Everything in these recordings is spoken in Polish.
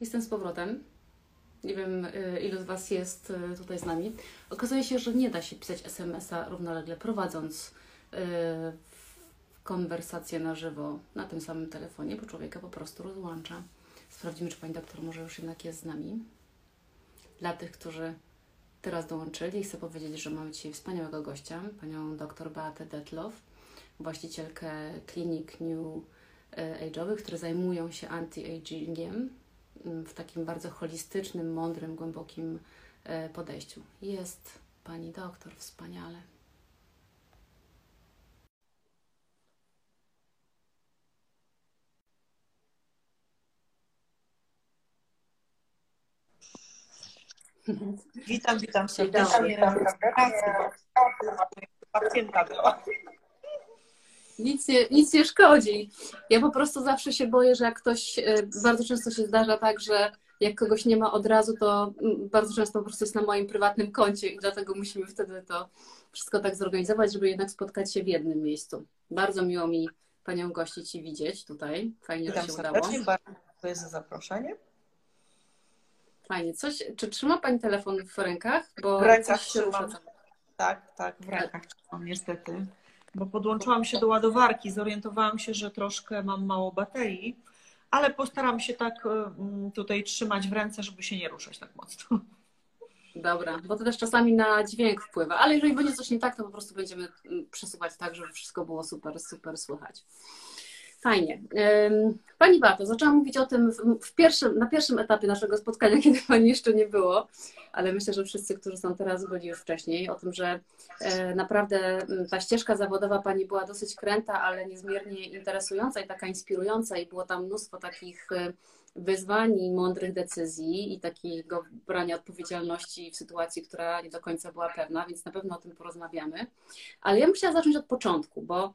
Jestem z powrotem. Nie wiem, y, ilu z Was jest y, tutaj z nami. Okazuje się, że nie da się pisać SMS-a równolegle prowadząc y, konwersację na żywo na tym samym telefonie, bo człowieka po prostu rozłącza. Sprawdzimy, czy Pani doktor może już jednak jest z nami. Dla tych, którzy teraz dołączyli, chcę powiedzieć, że mamy dzisiaj wspaniałego gościa, Panią doktor Beatę Detlow, właścicielkę klinik New Age'owych, które zajmują się anti-agingiem w takim bardzo holistycznym, mądrym, głębokim e, podejściu. Jest pani doktor, wspaniale. Witam, witam serdecznie. Witam, Pacjenta była. Nic nie, nic nie szkodzi. Ja po prostu zawsze się boję, że jak ktoś, e, bardzo często się zdarza tak, że jak kogoś nie ma od razu, to mm, bardzo często po prostu jest na moim prywatnym koncie i dlatego musimy wtedy to wszystko tak zorganizować, żeby jednak spotkać się w jednym miejscu. Bardzo miło mi Panią gościć i widzieć tutaj. Fajnie, Witam że się udało. Bardzo dziękuję za zaproszenie. Fajnie. Coś, czy trzyma Pani telefon w rękach? Bo w rękach się trzymam. Tak, tak, w rękach trzymam niestety bo podłączyłam się do ładowarki, zorientowałam się, że troszkę mam mało baterii, ale postaram się tak mm, tutaj trzymać w ręce, żeby się nie ruszać tak mocno. Dobra, bo to też czasami na dźwięk wpływa, ale jeżeli będzie coś nie tak, to po prostu będziemy mm, przesuwać tak, żeby wszystko było super, super słychać. Fajnie. Pani Bato, zaczęłam mówić o tym w pierwszym, na pierwszym etapie naszego spotkania, kiedy Pani jeszcze nie było, ale myślę, że wszyscy, którzy są teraz, byli już wcześniej, o tym, że e, naprawdę ta ścieżka zawodowa Pani była dosyć kręta, ale niezmiernie interesująca i taka inspirująca i było tam mnóstwo takich e, wyzwań i mądrych decyzji i takiego brania odpowiedzialności w sytuacji, która nie do końca była pewna, więc na pewno o tym porozmawiamy. Ale ja bym chciała zacząć od początku, bo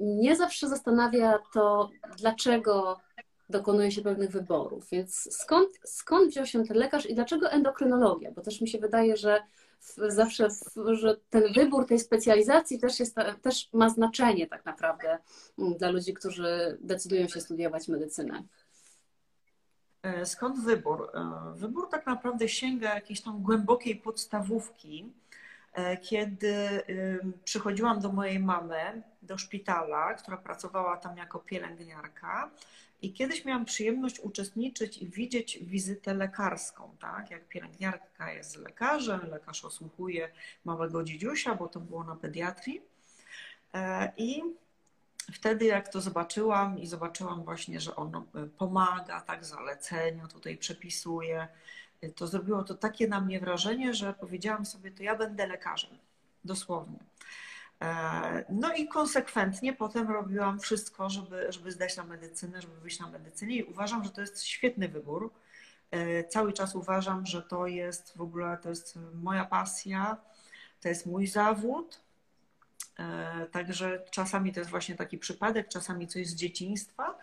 mnie zawsze zastanawia to, dlaczego dokonuje się pewnych wyborów. Więc skąd, skąd wziął się ten lekarz i dlaczego endokrynologia? Bo też mi się wydaje, że zawsze, że ten wybór tej specjalizacji też, jest, też ma znaczenie tak naprawdę mm, dla ludzi, którzy decydują się studiować medycynę. E, skąd wybór? E, wybór tak naprawdę sięga jakiejś tam głębokiej podstawówki, kiedy przychodziłam do mojej mamy do szpitala, która pracowała tam jako pielęgniarka. I kiedyś miałam przyjemność uczestniczyć i widzieć wizytę lekarską, tak? Jak pielęgniarka jest lekarzem, lekarz osłuchuje małego dziedziusia, bo to było na pediatrii. E, I wtedy jak to zobaczyłam i zobaczyłam właśnie, że on e, pomaga, tak, zalecenia tutaj przepisuje, to zrobiło to takie na mnie wrażenie, że powiedziałam sobie, to ja będę lekarzem, dosłownie. E, no i konsekwentnie potem robiłam wszystko, żeby, żeby zdać na medycynę, żeby wyjść na medycynie i uważam, że to jest świetny wybór. E, cały czas uważam, że to jest w ogóle, to jest moja pasja, to jest mój zawód. E, także czasami to jest właśnie taki przypadek, czasami coś z dzieciństwa.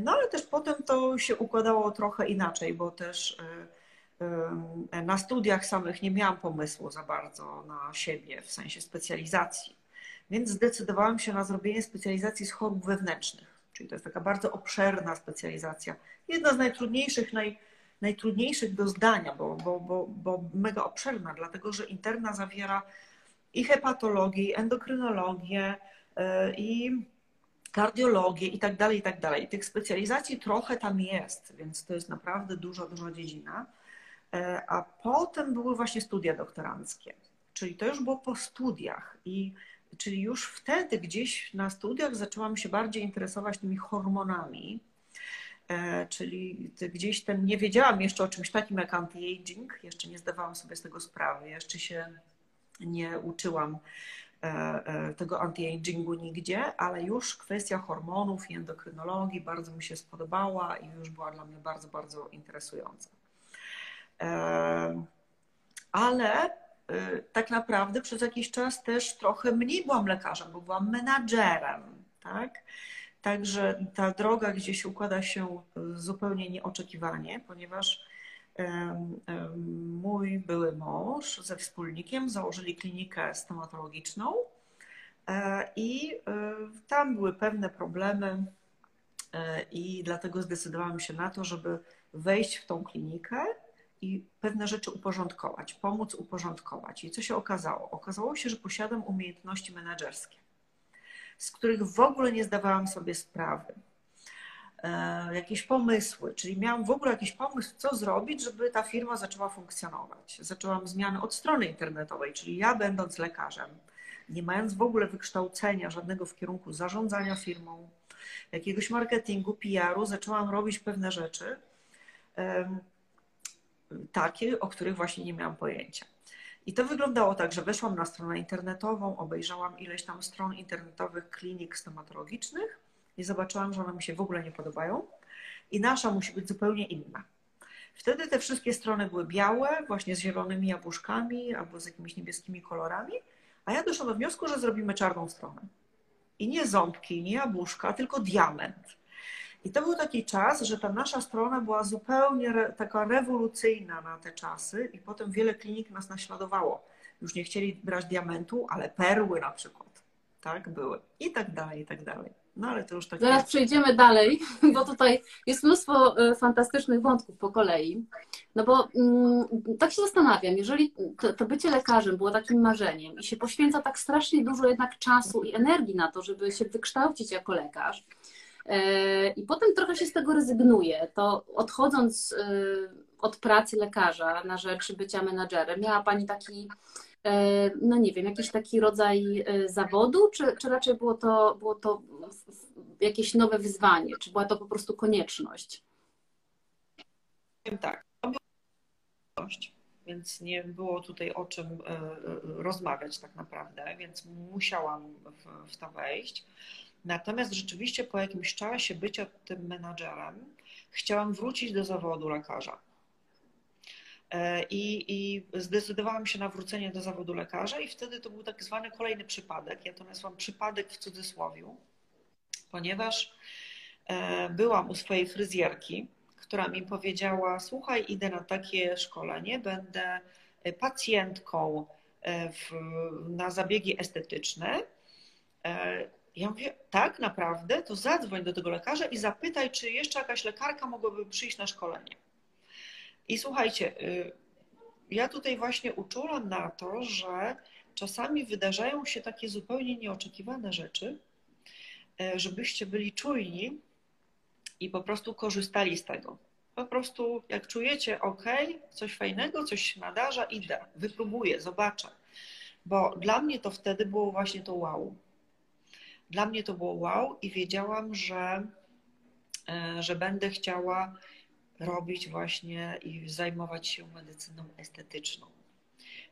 No ale też potem to się układało trochę inaczej, bo też na studiach samych nie miałam pomysłu za bardzo na siebie, w sensie specjalizacji, więc zdecydowałam się na zrobienie specjalizacji z chorób wewnętrznych, czyli to jest taka bardzo obszerna specjalizacja. Jedna z najtrudniejszych, naj, najtrudniejszych do zdania, bo, bo, bo, bo mega obszerna, dlatego że interna zawiera i hepatologię, i endokrynologię, y, i kardiologię i tak dalej, i tak dalej. Tych specjalizacji trochę tam jest, więc to jest naprawdę duża, duża dziedzina. E, a potem były właśnie studia doktoranckie, czyli to już było po studiach. I czyli już wtedy gdzieś na studiach zaczęłam się bardziej interesować tymi hormonami, e, czyli gdzieś ten, nie wiedziałam jeszcze o czymś takim jak anti-aging, jeszcze nie zdawałam sobie z tego sprawy, jeszcze się nie uczyłam e, tego anti-agingu nigdzie, ale już kwestia hormonów i endokrynologii bardzo mi się spodobała i już była dla mnie bardzo, bardzo interesująca ale y, tak naprawdę przez jakiś czas też trochę mniej byłam lekarzem, bo byłam menadżerem, tak? Także ta droga gdzieś układa się zupełnie nieoczekiwanie, ponieważ mój były mąż ze wspólnikiem założyli klinikę stomatologiczną e, i tam były pewne problemy I dlatego zdecydowałam się na to, żeby wejść w tą klinikę i pewne rzeczy uporządkować, pomóc uporządkować. I co się okazało? Okazało się, że posiadam umiejętności menedżerskie, z których w ogóle nie zdawałam sobie sprawy. E, jakieś pomysły, czyli miałam w ogóle jakiś pomysł, co zrobić, żeby ta firma zaczęła funkcjonować. Zaczęłam zmiany od strony internetowej, czyli ja będąc lekarzem, nie mając w ogóle wykształcenia żadnego w kierunku zarządzania firmą, jakiegoś marketingu, PR-u, zaczęłam robić pewne rzeczy takie, o których właśnie nie miałam pojęcia. I to wyglądało tak, że weszłam na stronę internetową, obejrzałam ileś tam stron internetowych klinik stomatologicznych i zobaczyłam, że one mi się w ogóle nie podobają i nasza musi być zupełnie inna. Wtedy te wszystkie strony były białe, właśnie z zielonymi jabłuszkami albo z jakimiś niebieskimi kolorami, a ja doszłam do wniosku, że zrobimy czarną stronę. I nie ząbki, nie jabłuszka, tylko diament. I to był taki czas, że ta nasza strona była zupełnie re, taka rewolucyjna na te czasy i potem wiele klinik nas naśladowało. Już nie chcieli brać diamentu, ale perły na przykład. Tak, były. I tak dalej, i tak dalej. No ale to już tak. Zaraz przejdziemy dalej, bo tutaj jest mnóstwo e, fantastycznych wątków po kolei. No bo mm, tak się zastanawiam, jeżeli to, to, bycie lekarzem było takim marzeniem i się poświęca tak strasznie dużo jednak czasu i energii na to, żeby się wykształcić jako lekarz, i potem trochę się z tego rezygnuje, to odchodząc e, od pracy lekarza na rzecz bycia menadżerem, miała Pani taki E, no nie wiem, jakiś taki rodzaj e, zawodu, czy, czy raczej było to, było to jakieś nowe wyzwanie, czy była to po prostu konieczność? Tak, więc nie było tutaj o czym e, rozmawiać tak naprawdę, więc musiałam w to wejść. Natomiast rzeczywiście po jakimś czasie bycia tym menadżerem chciałam wrócić do zawodu lekarza. E, I, I zdecydowałam się na wrócenie do zawodu lekarza, i wtedy to był tak zwany kolejny przypadek. Ja to nazywam przypadek w cudzysłowiu, ponieważ e, byłam u swojej fryzjerki, która mi powiedziała: Słuchaj, idę na takie szkolenie, będę pacjentką e, w, na zabiegi estetyczne. Ja mówię, tak, naprawdę, to zadzwoń do tego lekarza i zapytaj, czy jeszcze jakaś lekarka mogłaby przyjść na szkolenie. I słuchajcie, y, ja tutaj właśnie uczulam na to, że czasami wydarzają się takie zupełnie nieoczekiwane rzeczy, e, żebyście byli czujni i po prostu korzystali z tego. Po prostu jak czujecie, ok, coś fajnego, coś się nadarza, idę, wypróbuję, zobaczę. Bo dla mnie to wtedy było właśnie to wow. Dla mnie to było wow i wiedziałam, że, e, że będę chciała robić właśnie i zajmować się medycyną estetyczną.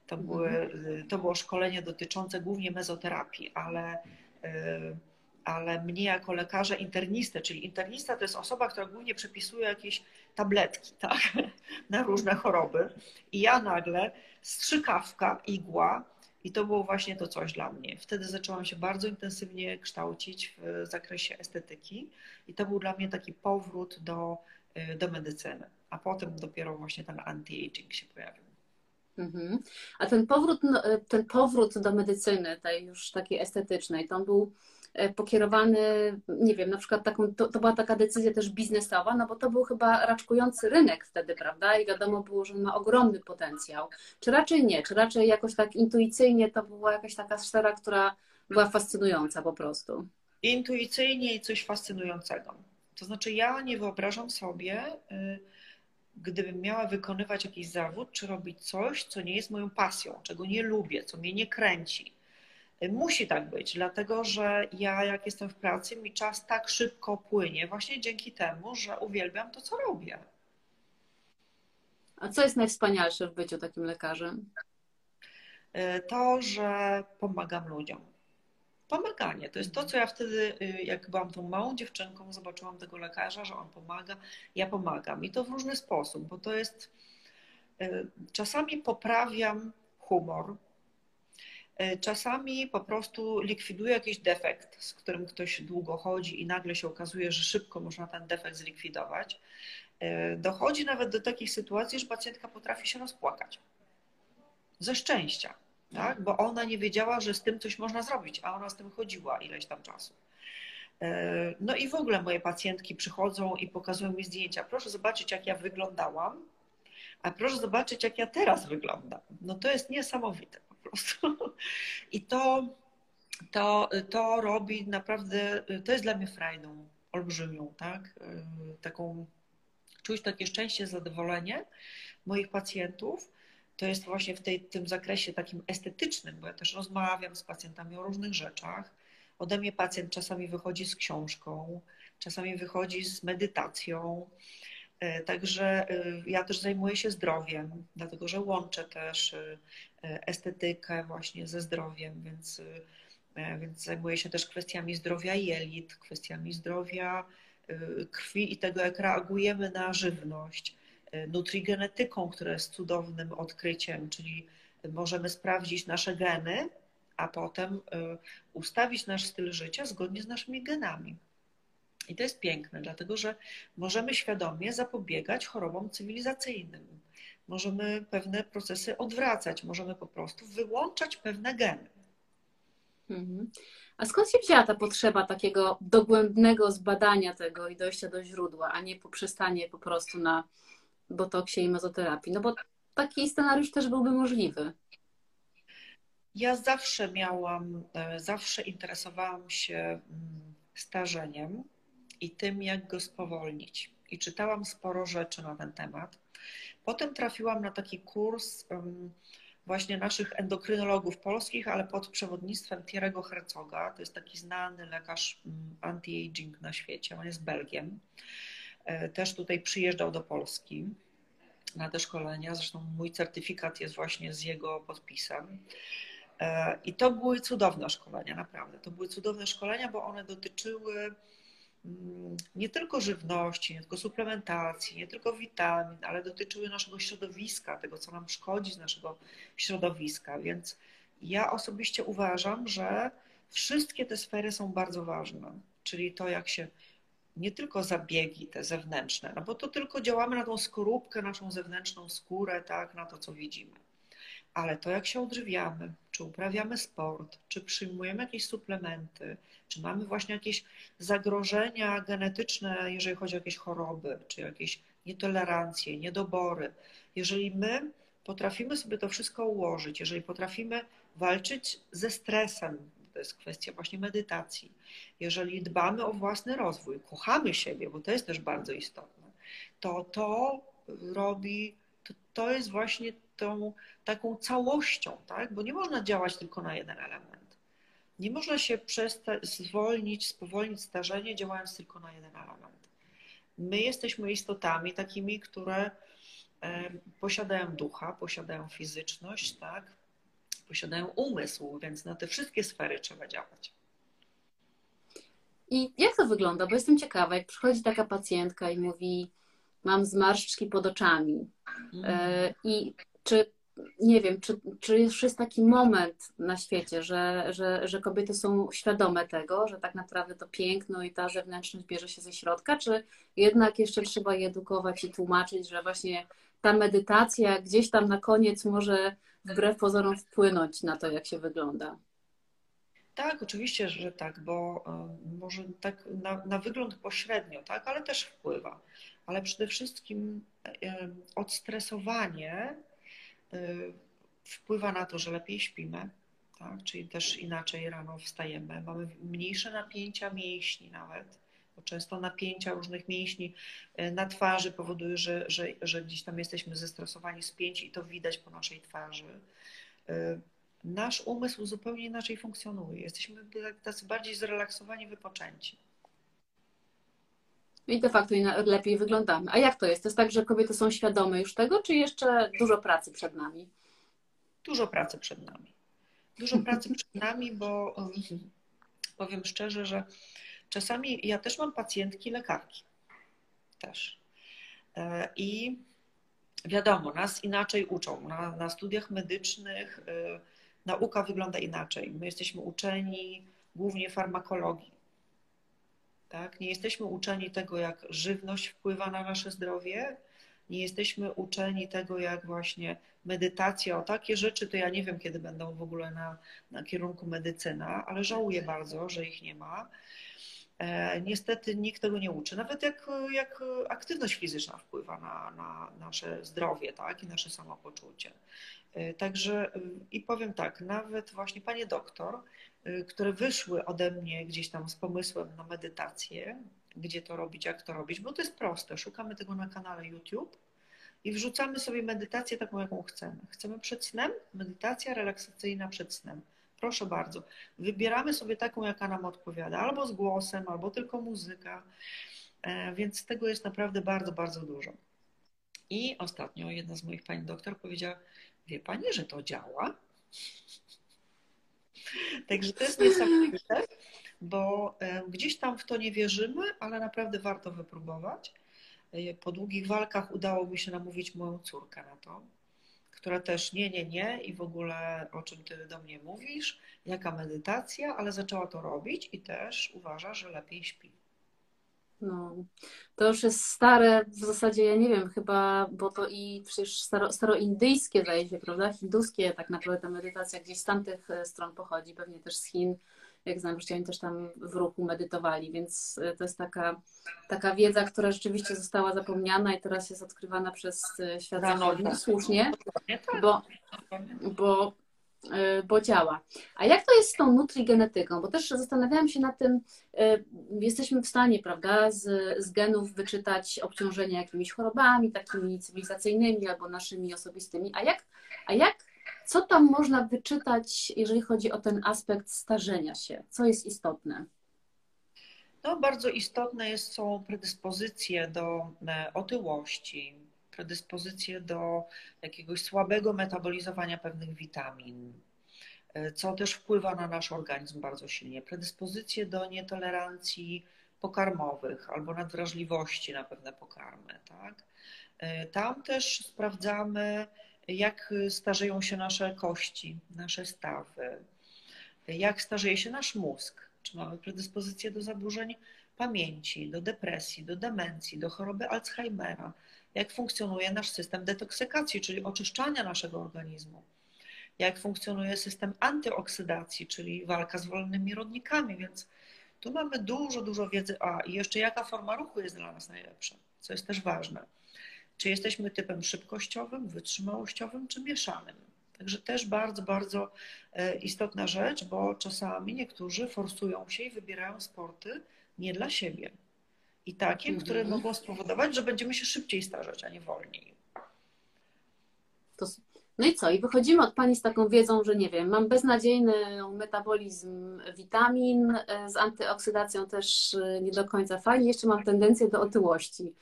To, mhm. były, to było szkolenie dotyczące głównie mezoterapii, ale, y, ale mnie jako lekarza internistę, czyli internista to jest osoba, która głównie przepisuje jakieś tabletki tak, na różne choroby. I ja nagle strzykawka, igła, i to było właśnie to coś dla mnie. Wtedy zaczęłam się bardzo intensywnie kształcić w zakresie estetyki, i to był dla mnie taki powrót do Y, do medycyny, a potem dopiero właśnie ten anti-aging się pojawił. Mhm. A ten powrót, no, y, ten powrót do medycyny, tej już takiej estetycznej, to był pokierowany, nie wiem, na przykład taką, to, to, była taka decyzja też biznesowa, no bo to był chyba raczkujący rynek wtedy, prawda? I wiadomo było, że ma ogromny potencjał. Czy raczej nie? Czy raczej jakoś tak intuicyjnie to była jakaś taka sfera, która była fascynująca po prostu? Intuicyjnie i coś fascynującego. To znaczy, ja nie wyobrażam sobie, y, gdybym miała wykonywać jakiś zawód, czy robić coś, co nie jest moją pasją, czego nie lubię, co mnie nie kręci. Musi tak być, dlatego że ja, jak jestem w pracy, mi czas tak szybko płynie, właśnie dzięki temu, że uwielbiam to, co robię. A co jest najwspanialsze w byciu takim lekarzem? Y, to, że pomagam ludziom pomaganie. To jest to, co ja wtedy, y, jak byłam tą małą dziewczynką, zobaczyłam tego lekarza, że on pomaga, ja pomagam. I to w różny sposób, bo to jest. Y, czasami poprawiam humor, czasami po prostu likwiduję jakiś defekt, z którym ktoś długo chodzi i nagle się okazuje, że szybko można ten defekt zlikwidować. Dochodzi nawet do takich sytuacji, że pacjentka potrafi się rozpłakać ze szczęścia tak? bo ona nie wiedziała, że z tym coś można zrobić, a ona z tym chodziła ileś tam czasu. No i w ogóle moje pacjentki przychodzą i pokazują mi zdjęcia. Proszę zobaczyć, jak ja wyglądałam, a proszę zobaczyć, jak ja teraz wyglądam. No to jest niesamowite prostu. I to, to, to robi naprawdę, to jest dla mnie frajdą olbrzymią, tak? Taką, czuć takie szczęście, zadowolenie moich pacjentów. To jest właśnie w tej, tym zakresie takim estetycznym, bo ja też rozmawiam z pacjentami o różnych rzeczach. Ode mnie pacjent czasami wychodzi z książką, czasami wychodzi z medytacją. E, także e, ja też zajmuję się zdrowiem, dlatego że łączę też e, estetykę właśnie ze zdrowiem, więc, więc zajmuję się też kwestiami zdrowia jelit, kwestiami zdrowia krwi i tego, jak reagujemy na żywność, nutrigenetyką, która jest cudownym odkryciem, czyli możemy sprawdzić nasze geny, a potem ustawić nasz styl życia zgodnie z naszymi genami. I to jest piękne, dlatego że możemy świadomie zapobiegać chorobom cywilizacyjnym. Możemy pewne procesy odwracać, możemy po prostu wyłączać pewne geny. Mhm. A skąd się wzięła ta potrzeba takiego dogłębnego zbadania tego i dojścia do źródła, a nie poprzestanie po prostu na botoksie i mezoterapii? No bo taki scenariusz też byłby możliwy. Ja zawsze miałam, e, zawsze interesowałam się mm, starzeniem i tym, jak go spowolnić. I czytałam sporo rzeczy na ten temat. Potem trafiłam na taki kurs właśnie naszych endokrynologów polskich, ale pod przewodnictwem Thierry'ego Herzoga. To jest taki znany lekarz anti-aging na świecie. On jest Belgiem. E, też tutaj przyjeżdżał do Polski na te szkolenia. Zresztą mój certyfikat jest właśnie z jego podpisem. E, I to były cudowne szkolenia, naprawdę. To były cudowne szkolenia, bo one dotyczyły Mm, nie tylko żywności, nie tylko suplementacji, nie tylko witamin, ale dotyczyły naszego środowiska, tego, co nam szkodzi z naszego środowiska. Więc ja osobiście uważam, że wszystkie te sfery są bardzo ważne. Czyli to, jak się nie tylko zabiegi te zewnętrzne, no bo to tylko działamy na tą skorupkę, naszą zewnętrzną skórę, tak, na to, co widzimy ale to jak się odżywiamy, czy uprawiamy sport, czy przyjmujemy jakieś suplementy, czy mamy właśnie jakieś zagrożenia genetyczne, jeżeli chodzi o jakieś choroby, czy jakieś nietolerancje, niedobory, jeżeli my potrafimy sobie to wszystko ułożyć, jeżeli potrafimy walczyć ze stresem, to jest kwestia właśnie medytacji, jeżeli dbamy o własny rozwój, kochamy siebie, bo to jest też bardzo istotne, to to robi, to, to jest właśnie tą taką całością, tak? bo nie można działać tylko na jeden element. Nie można się przestać, zwolnić, spowolnić starzenie, działając tylko na jeden element. My jesteśmy istotami takimi, które posiadają ducha, posiadają fizyczność, tak? posiadają umysł, więc na te wszystkie sfery trzeba działać. I jak to wygląda? Bo jestem ciekawa, jak przychodzi taka pacjentka i mówi, mam zmarszczki pod oczami. Mm. I czy nie wiem, czy, czy już jest taki moment na świecie, że, że, że kobiety są świadome tego, że tak naprawdę to piękno i ta zewnętrzność bierze się ze środka, czy jednak jeszcze trzeba je edukować i tłumaczyć, że właśnie ta medytacja gdzieś tam na koniec może wbrew pozorom wpłynąć na to, jak się wygląda? Tak, oczywiście, że tak, bo może tak na, na wygląd pośrednio, tak, ale też wpływa. Ale przede wszystkim odstresowanie Y, wpływa na to, że lepiej śpimy, tak? czyli też inaczej rano wstajemy. Mamy mniejsze napięcia mięśni nawet, bo często napięcia różnych mięśni y, na twarzy powodują, że, że, że gdzieś tam jesteśmy zestresowani, spięci i to widać po naszej twarzy. Y, nasz umysł zupełnie inaczej funkcjonuje. Jesteśmy tacy bardziej zrelaksowani, wypoczęci. I de facto lepiej wyglądamy. A jak to jest? To jest tak, że kobiety są świadome już tego, czy jeszcze dużo pracy przed nami? Dużo pracy przed nami. Dużo pracy przed nami, bo powiem szczerze, że czasami ja też mam pacjentki lekarki. Też. E, I wiadomo, nas inaczej uczą. Na, na studiach medycznych e, nauka wygląda inaczej. My jesteśmy uczeni głównie farmakologii tak? Nie jesteśmy uczeni tego, jak żywność wpływa na nasze zdrowie, nie jesteśmy uczeni tego, jak właśnie medytacja, o takie rzeczy, to ja nie wiem, kiedy będą w ogóle na, na kierunku medycyna, ale żałuję bardzo, że ich nie ma. E, niestety nikt tego nie uczy, nawet jak, jak aktywność fizyczna wpływa na, na nasze zdrowie tak? i nasze samopoczucie. E, także i powiem tak, nawet właśnie panie doktor, które wyszły ode mnie gdzieś tam z pomysłem na medytację, gdzie to robić, jak to robić, bo to jest proste. Szukamy tego na kanale YouTube i wrzucamy sobie medytację taką, jaką chcemy. Chcemy przed snem? Medytacja relaksacyjna przed snem. Proszę bardzo. Wybieramy sobie taką, jaka nam odpowiada, albo z głosem, albo tylko muzyka. E, więc tego jest naprawdę bardzo, bardzo dużo. I ostatnio jedna z moich pani doktor powiedziała: Wie pani, że to działa? Także to jest niesamowite, bo e, gdzieś tam w to nie wierzymy, ale naprawdę warto wypróbować. E, po długich walkach udało mi się namówić moją córkę na to, która też nie, nie, nie i w ogóle o czym ty do mnie mówisz, jaka medytacja, ale zaczęła to robić i też uważa, że lepiej śpi. No, to już jest stare, w zasadzie ja nie wiem, chyba, bo to i przecież staro, staroindyjskie zdaje się, prawda? Hinduskie tak naprawdę ta medytacja gdzieś z tamtych e, stron pochodzi, pewnie też z Chin. Jak znam, że oni też tam w ruchu medytowali, więc e, to jest taka, taka wiedza, która rzeczywiście została zapomniana i teraz jest odkrywana przez e, świat zachodni, słusznie, bo, bo, e, bo działa. A jak to jest z tą nutrigenetyką? Bo też zastanawiałam się nad tym, jesteśmy w stanie, prawda, z, z genów wyczytać obciążenie jakimiś chorobami takimi cywilizacyjnymi albo naszymi osobistymi, a jak, a jak co tam można wyczytać, jeżeli chodzi o ten aspekt starzenia się? Co jest istotne? No, bardzo istotne jest, są predyspozycje do e, otyłości, predyspozycje do jakiegoś słabego metabolizowania pewnych witamin, e, co też wpływa na nasz organizm bardzo silnie. Predyspozycje do nietolerancji pokarmowych albo nadwrażliwości na pewne pokarmy. Tak? E, tam też sprawdzamy jak starzeją się nasze kości, nasze stawy, jak starzeje się nasz mózg, czy mamy predyspozycję do zaburzeń pamięci, do depresji, do demencji, do choroby Alzheimera, jak funkcjonuje nasz system detoksykacji, czyli oczyszczania naszego organizmu, jak funkcjonuje system antyoksydacji, czyli walka z wolnymi rodnikami, więc tu mamy dużo, dużo wiedzy. A i jeszcze jaka forma ruchu jest dla nas najlepsza, co jest też ważne. Czy jesteśmy typem szybkościowym, wytrzymałościowym, czy mieszanym? Także też bardzo, bardzo e, istotna rzecz, bo czasami niektórzy forsują się i wybierają sporty nie dla siebie. I takie, mhm. które mogą spowodować, że będziemy się szybciej starzeć, a nie wolniej. To, no i co? I wychodzimy od Pani z taką wiedzą, że nie wiem, mam beznadziejny metabolizm witamin, e, z antyoksydacją też e, nie do końca fajnie, jeszcze mam tendencję do otyłości.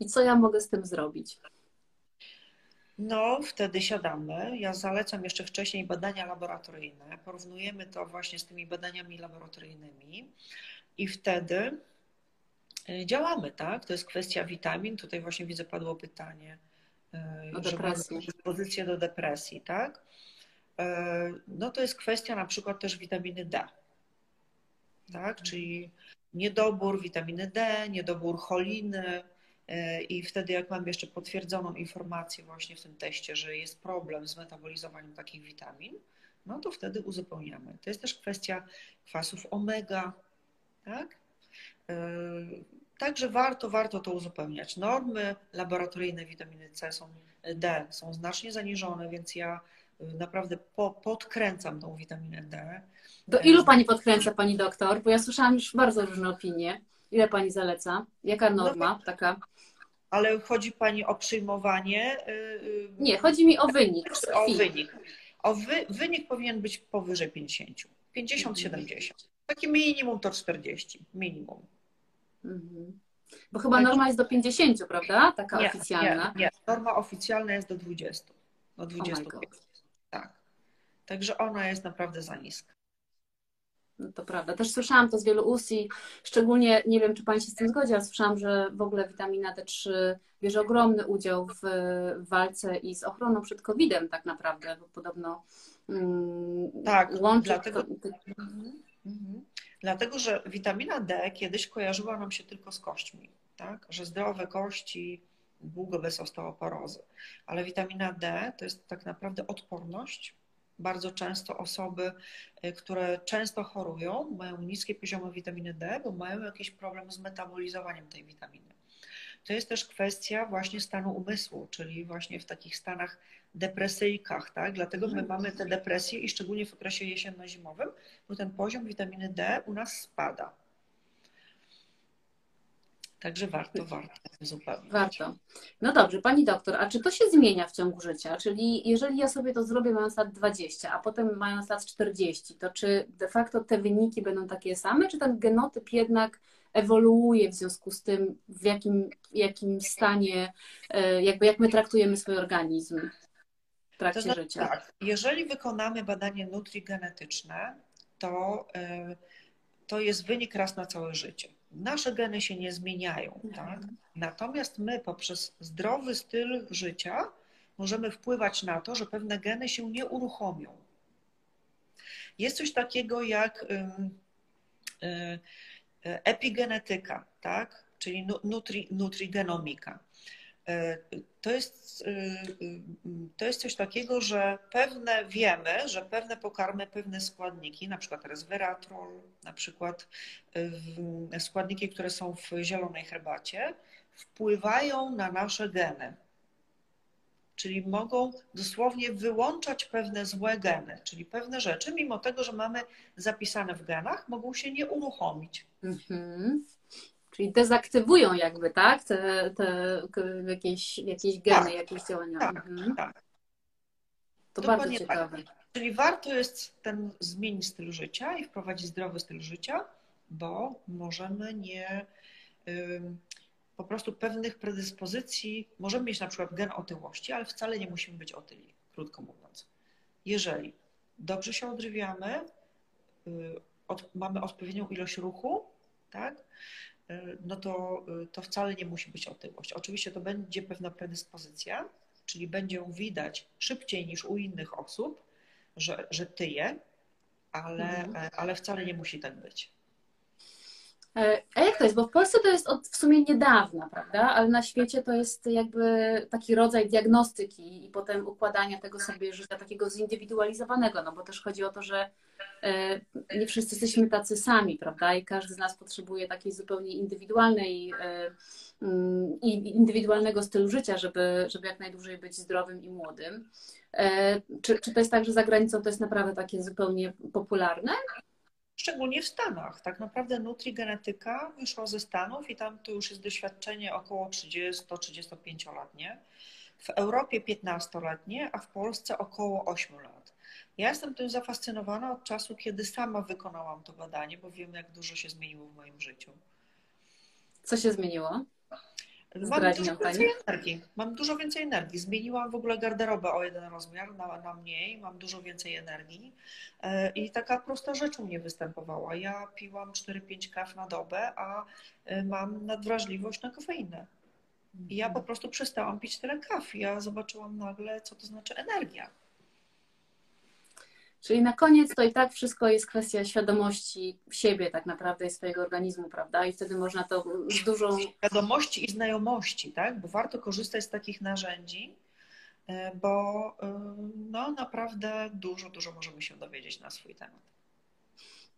I co ja mogę z tym zrobić? No, wtedy siadamy. Ja zalecam jeszcze wcześniej badania laboratoryjne. Porównujemy to właśnie z tymi badaniami laboratoryjnymi i wtedy działamy, tak? To jest kwestia witamin. Tutaj właśnie widzę, padło pytanie, y, o dyspozycję do depresji, tak? Y, no to jest kwestia na przykład też witaminy D, tak? Czyli niedobór witaminy D, niedobór choliny, I wtedy, jak mam jeszcze potwierdzoną informację właśnie w tym teście, że jest problem z metabolizowaniem takich witamin, no to wtedy uzupełniamy. To jest też kwestia kwasów omega, tak? Także warto, warto to uzupełniać. Normy laboratoryjne witaminy C są, D są znacznie zaniżone, więc ja e, naprawdę po, podkręcam tą witaminę D. Do ilu Pani podkręca, Pani doktor? Bo ja słyszałam już bardzo różne opinie. Ile Pani zaleca? Jaka no norma no, taka? Ale chodzi Pani o przyjmowanie? Y, y, Nie, chodzi mi o wynik. O wynik. O wy, wynik powinien być powyżej 50. 50-70. Takie minimum to 40. Minimum. Mhm. Bo chyba norma jest do 50, prawda? Taka nie, oficjalna. Nie, nie, norma oficjalna jest do 20. Do 25. Oh tak. Także ona jest naprawdę za niska. No to prawda. Też słyszałam to z wielu ust i szczególnie, nie wiem, czy Pani się z tym zgodzi, ale słyszałam, że w ogóle witamina D3 bierze ogromny udział w, w walce i z ochroną przed COVID-em tak naprawdę, bo podobno mm, tak, łączy... Dlatego, to... mhm, dlatego, że witamina D kiedyś kojarzyła nam się tylko z kośćmi, tak? że zdrowe kości długo bez osteoporozy. Ale witamina D to jest tak naprawdę odporność bardzo często osoby, y, które często chorują, mają niskie poziomy witaminy D, bo mają jakiś problem z metabolizowaniem tej witaminy. To jest też kwestia właśnie stanu umysłu, czyli właśnie w takich stanach depresyjkach, tak? Dlatego my mamy te depresje i szczególnie w okresie jesienno-zimowym, bo ten poziom witaminy D u nas spada. Także warto, warto zupełnie. Warto. No dobrze, pani doktor, a czy to się zmienia w ciągu życia? Czyli jeżeli ja sobie to zrobię mając lat 20, a potem mając lat 40, to czy de facto te wyniki będą takie same, czy ten genotyp jednak ewoluuje w związku z tym, w jakim, jakim stanie, e, jakby jak my traktujemy swój organizm trakcie to znaczy, życia? Tak, jeżeli wykonamy badanie nutrigenetyczne, to, e, to jest wynik raz na całe życie nasze geny się nie zmieniają, mhm. tak? Natomiast my poprzez zdrowy styl życia możemy wpływać na to, że pewne geny się nie uruchomią. Jest coś takiego jak y, y, epigenetyka, tak? czyli nutri, nutrigenomika. E, to jest, e, e, to jest coś takiego, że pewne wiemy, że pewne pokarmy, pewne składniki, na przykład resveratrol, na przykład składniki, które są w zielonej herbacie, wpływają na nasze geny. Czyli mogą dosłownie wyłączać pewne złe geny, czyli pewne rzeczy, mimo tego, że mamy zapisane w genach, mogą się nie uruchomić. Mhm. Czyli dezaktywują jakby, tak? Te, te jakieś, jakieś geny, tak, jakieś działania. Tak, mhm. tak. To Dokładnie bardzo ciekawe. Tak. Czyli warto jest ten zmienić styl życia i wprowadzić zdrowy styl życia, bo możemy nie po prostu pewnych predyspozycji, możemy mieć na przykład gen otyłości, ale wcale nie musimy być otyli, krótko mówiąc. Jeżeli dobrze się odżywiamy, y, od, mamy odpowiednią ilość ruchu, tak? E, no to, e, to wcale nie musi być otyłość. Oczywiście to będzie pewna predyspozycja, czyli będzie ją widać szybciej niż u innych osób, że, że tyje, ale, mhm. E, ale wcale nie musi tak być. A jak to jest? Bo w Polsce to jest od w sumie niedawna, prawda? Ale na świecie to jest jakby taki rodzaj diagnostyki i potem układania tego sobie życia takiego zindywidualizowanego, no bo też chodzi o to, że E, nie wszyscy jesteśmy tacy sami, prawda? I każdy z nas potrzebuje takiej zupełnie indywidualnej e, mm, i indywidualnego stylu życia, żeby, żeby jak najdłużej być zdrowym i młodym. E, czy, czy to jest tak, że za granicą to jest naprawdę takie zupełnie popularne? Szczególnie w Stanach. Tak naprawdę nutrigenetyka wyszła ze Stanów i tam to już jest doświadczenie około 30-35-letnie. W Europie 15-letnie, a w Polsce około 8 lat. Ja jestem tym zafascynowana od czasu, kiedy sama wykonałam to badanie, bo wiem, jak dużo się zmieniło w moim życiu. Co się zmieniło? Mam dużo więcej energii. Mam dużo więcej energii. Zmieniłam w ogóle garderobę o jeden rozmiar na, na mniej, mam dużo więcej energii. E, I taka prosta rzecz u mnie występowała. Ja piłam 4-5 kaw na dobę, a e, mam nadwrażliwość na kofeinę. I ja po mhm. prostu przestałam pić tyle kaw. Ja zobaczyłam nagle, co to znaczy energia. Czyli na koniec to i tak wszystko jest kwestia świadomości siebie tak naprawdę i swojego organizmu, prawda? I wtedy można to z dużą... Świadomości i znajomości, tak? Bo warto korzystać z takich narzędzi, e, bo e, no naprawdę dużo, dużo możemy się dowiedzieć na swój temat.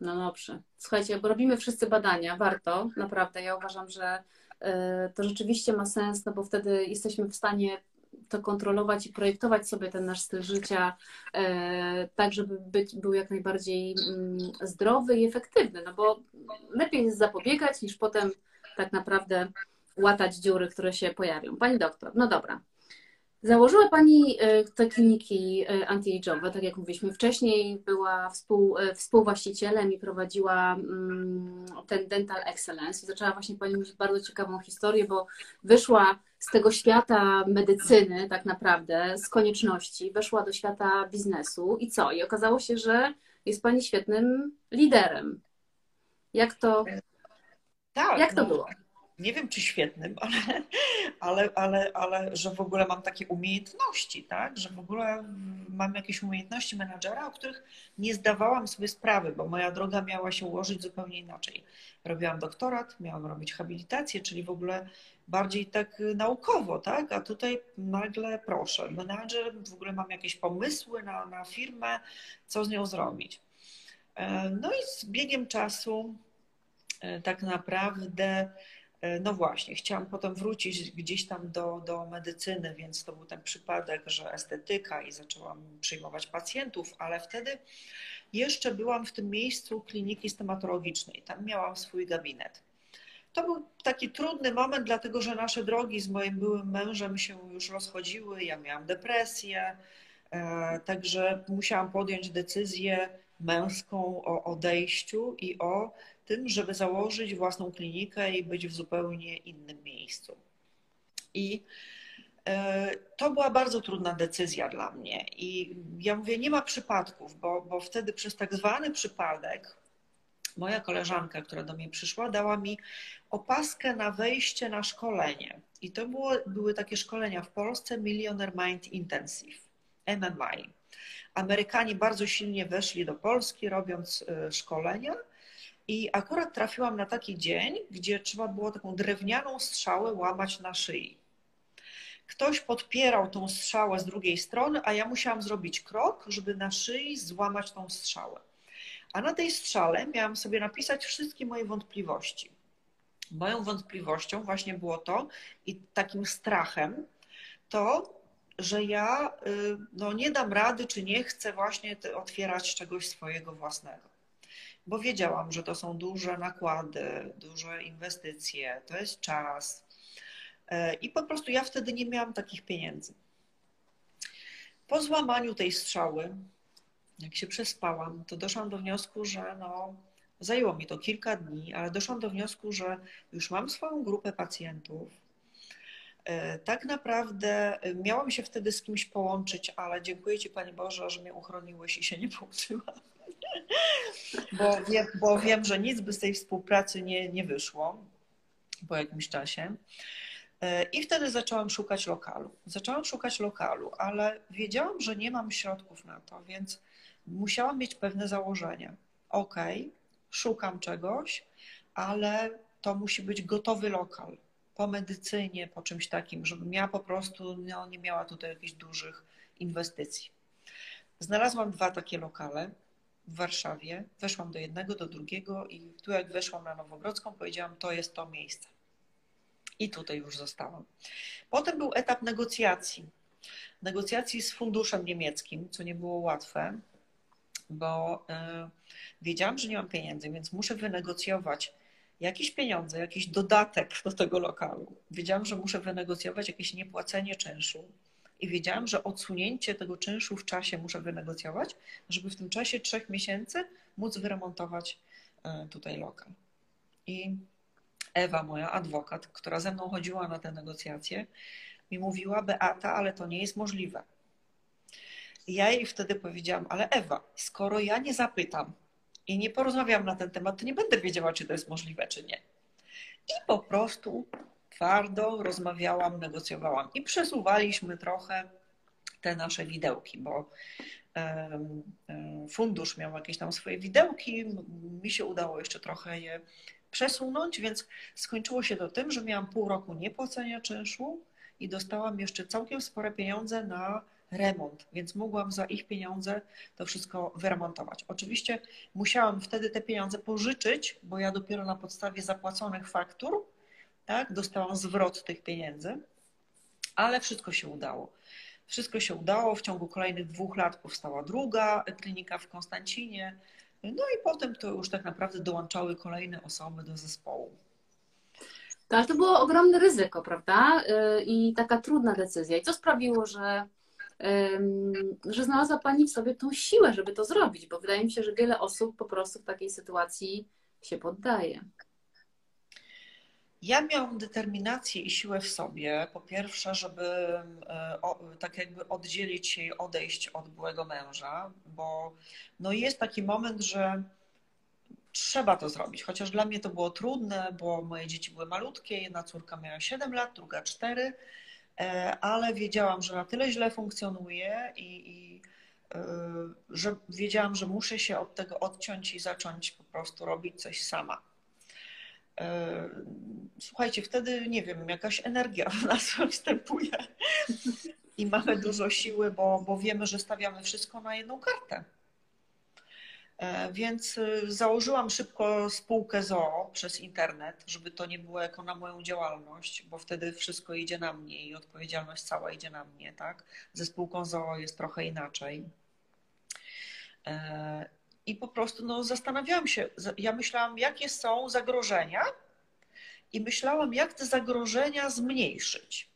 No dobrze. Słuchajcie, bo robimy wszyscy badania, warto, naprawdę. Ja uważam, że e, to rzeczywiście ma sens, no bo wtedy jesteśmy w stanie to kontrolować i projektować sobie ten nasz styl życia e, tak, żeby być, był jak najbardziej mm, zdrowy i efektywny, no bo lepiej jest zapobiegać niż potem tak naprawdę łatać dziury, które się pojawią. Pani doktor, no dobra, Założyła Pani e, te kliniki e, anti-age'owe, tak jak mówiliśmy wcześniej, była współ, e, współwłaścicielem i prowadziła mm, ten Dental Excellence. Zaczęła właśnie Pani mówić bardzo ciekawą historię, bo wyszła z tego świata medycyny tak naprawdę, z konieczności, weszła do świata biznesu i co? I okazało się, że jest Pani świetnym liderem. Jak to, tak, jak to no, było? Nie wiem czy świetnym, ale, ale, ale, ale że w ogóle mam takie umiejętności, tak? Że w ogóle mam jakieś umiejętności menadżera, o których nie zdawałam sobie sprawy, bo moja droga miała się ułożyć zupełnie inaczej. Robiłam doktorat, miałam robić habilitację, czyli w ogóle bardziej tak naukowo, tak? A tutaj nagle proszę, menadżer, w ogóle mam jakieś pomysły na, na firmę, co z nią zrobić. E, no i z biegiem czasu e, tak naprawdę no właśnie, chciałam potem wrócić gdzieś tam do, do medycyny, więc to był ten przypadek, że estetyka i zaczęłam przyjmować pacjentów, ale wtedy jeszcze byłam w tym miejscu kliniki stomatologicznej. Tam miałam swój gabinet. To był taki trudny moment, dlatego że nasze drogi z moim byłym mężem się już rozchodziły. Ja miałam depresję, e, także musiałam podjąć decyzję męską o odejściu i o tym, żeby założyć własną klinikę i być w zupełnie innym miejscu. I e, to była bardzo trudna decyzja dla mnie. I ja mówię, nie ma przypadków, bo, bo wtedy przez tak zwany przypadek moja koleżanka, która do mnie przyszła, dała mi opaskę na wejście na szkolenie. I to było, były takie szkolenia w Polsce Millionaire Mind Intensive, MMI. Amerykanie bardzo silnie weszli do Polski, robiąc e, szkolenia i akurat trafiłam na taki dzień, gdzie trzeba było taką drewnianą strzałę łamać na szyi. Ktoś podpierał tą strzałę z drugiej strony, a ja musiałam zrobić krok, żeby na szyi złamać tą strzałę. A na tej strzale miałam sobie napisać wszystkie moje wątpliwości. Moją wątpliwością właśnie było to i takim strachem to, że ja y, no, nie dam rady, czy nie chcę właśnie otwierać czegoś swojego własnego bo wiedziałam, że to są duże nakłady, duże inwestycje, to jest czas. E, I po prostu ja wtedy nie miałam takich pieniędzy. Po złamaniu tej strzały, jak się przespałam, to doszłam do wniosku, że no, zajęło mi to kilka dni, ale doszłam do wniosku, że już mam swoją grupę pacjentów. E, tak naprawdę e, miałam się wtedy z kimś połączyć, ale dziękuję Ci Panie Boże, że mnie uchroniłeś i się nie połączyłam bo, wiem, bo wiem, że nic by z tej współpracy nie, nie wyszło po jakimś czasie. E, I wtedy zaczęłam szukać lokalu. Zaczęłam szukać lokalu, ale wiedziałam, że nie mam środków na to, więc musiałam mieć pewne założenia. Ok, szukam czegoś, ale to musi być gotowy lokal po medycynie, po czymś takim, żebym miała po prostu, no, nie miała tutaj jakichś dużych inwestycji. Znalazłam dwa takie lokale w Warszawie. Weszłam do jednego, do drugiego i tu jak weszłam na Nowogrodzką, powiedziałam, to jest to miejsce. I tutaj już zostałam. Potem był etap negocjacji. Negocjacji z funduszem niemieckim, co nie było łatwe, bo yy, wiedziałam, że nie mam pieniędzy, więc muszę wynegocjować jakieś pieniądze, jakiś dodatek do tego lokalu. Wiedziałam, że muszę wynegocjować jakieś niepłacenie czynszu i wiedziałam, że odsunięcie tego czynszu w czasie muszę wynegocjować, żeby w tym czasie trzech miesięcy móc wyremontować e, tutaj lokal. I Ewa, moja adwokat, która ze mną chodziła na te negocjacje, mi mówiła: Beata, ale to nie jest możliwe. Ja jej wtedy powiedziałam: Ale Ewa, skoro ja nie zapytam i nie porozmawiam na ten temat, to nie będę wiedziała, czy to jest możliwe, czy nie. I po prostu twardo rozmawiałam, negocjowałam i przesuwaliśmy trochę te nasze widełki, bo fundusz miał jakieś tam swoje widełki, mi się udało jeszcze trochę je przesunąć, więc skończyło się to tym, że miałam pół roku niepłacenia czynszu i dostałam jeszcze całkiem spore pieniądze na remont, więc mogłam za ich pieniądze to wszystko wyremontować. Oczywiście musiałam wtedy te pieniądze pożyczyć, bo ja dopiero na podstawie zapłaconych faktur tak? Dostałam zwrot tych pieniędzy, ale wszystko się udało. Wszystko się udało. W ciągu kolejnych dwóch lat powstała druga klinika w Konstancinie. No i potem to już tak naprawdę dołączały kolejne osoby do zespołu. To, ale to było ogromne ryzyko, prawda? Y, I taka trudna decyzja. I co sprawiło, że, że znalazła Pani w sobie tą siłę, żeby to zrobić? Bo wydaje mi się, że wiele osób po prostu w takiej sytuacji się poddaje. Ja miałam determinację i siłę w sobie, po pierwsze, żeby e, tak jakby oddzielić się i odejść od byłego męża, bo no jest taki moment, że trzeba to zrobić. Chociaż dla mnie to było trudne, bo moje dzieci były malutkie, jedna córka miała 7 lat, druga 4, e, ale wiedziałam, że na tyle źle funkcjonuje i, i e, że wiedziałam, że muszę się od tego odciąć i zacząć po prostu robić coś sama. Słuchajcie, wtedy nie wiem, jakaś energia w nas występuje i mamy dużo siły, bo, bo wiemy, że stawiamy wszystko na jedną kartę. E, więc y, założyłam szybko spółkę ZOO przez internet, żeby to nie było jako na moją działalność, bo wtedy wszystko idzie na mnie i odpowiedzialność cała idzie na mnie, tak? Ze spółką ZOO jest trochę inaczej. E, I po prostu no, zastanawiałam się, ja myślałam, jakie są zagrożenia i myślałam, jak te zagrożenia zmniejszyć,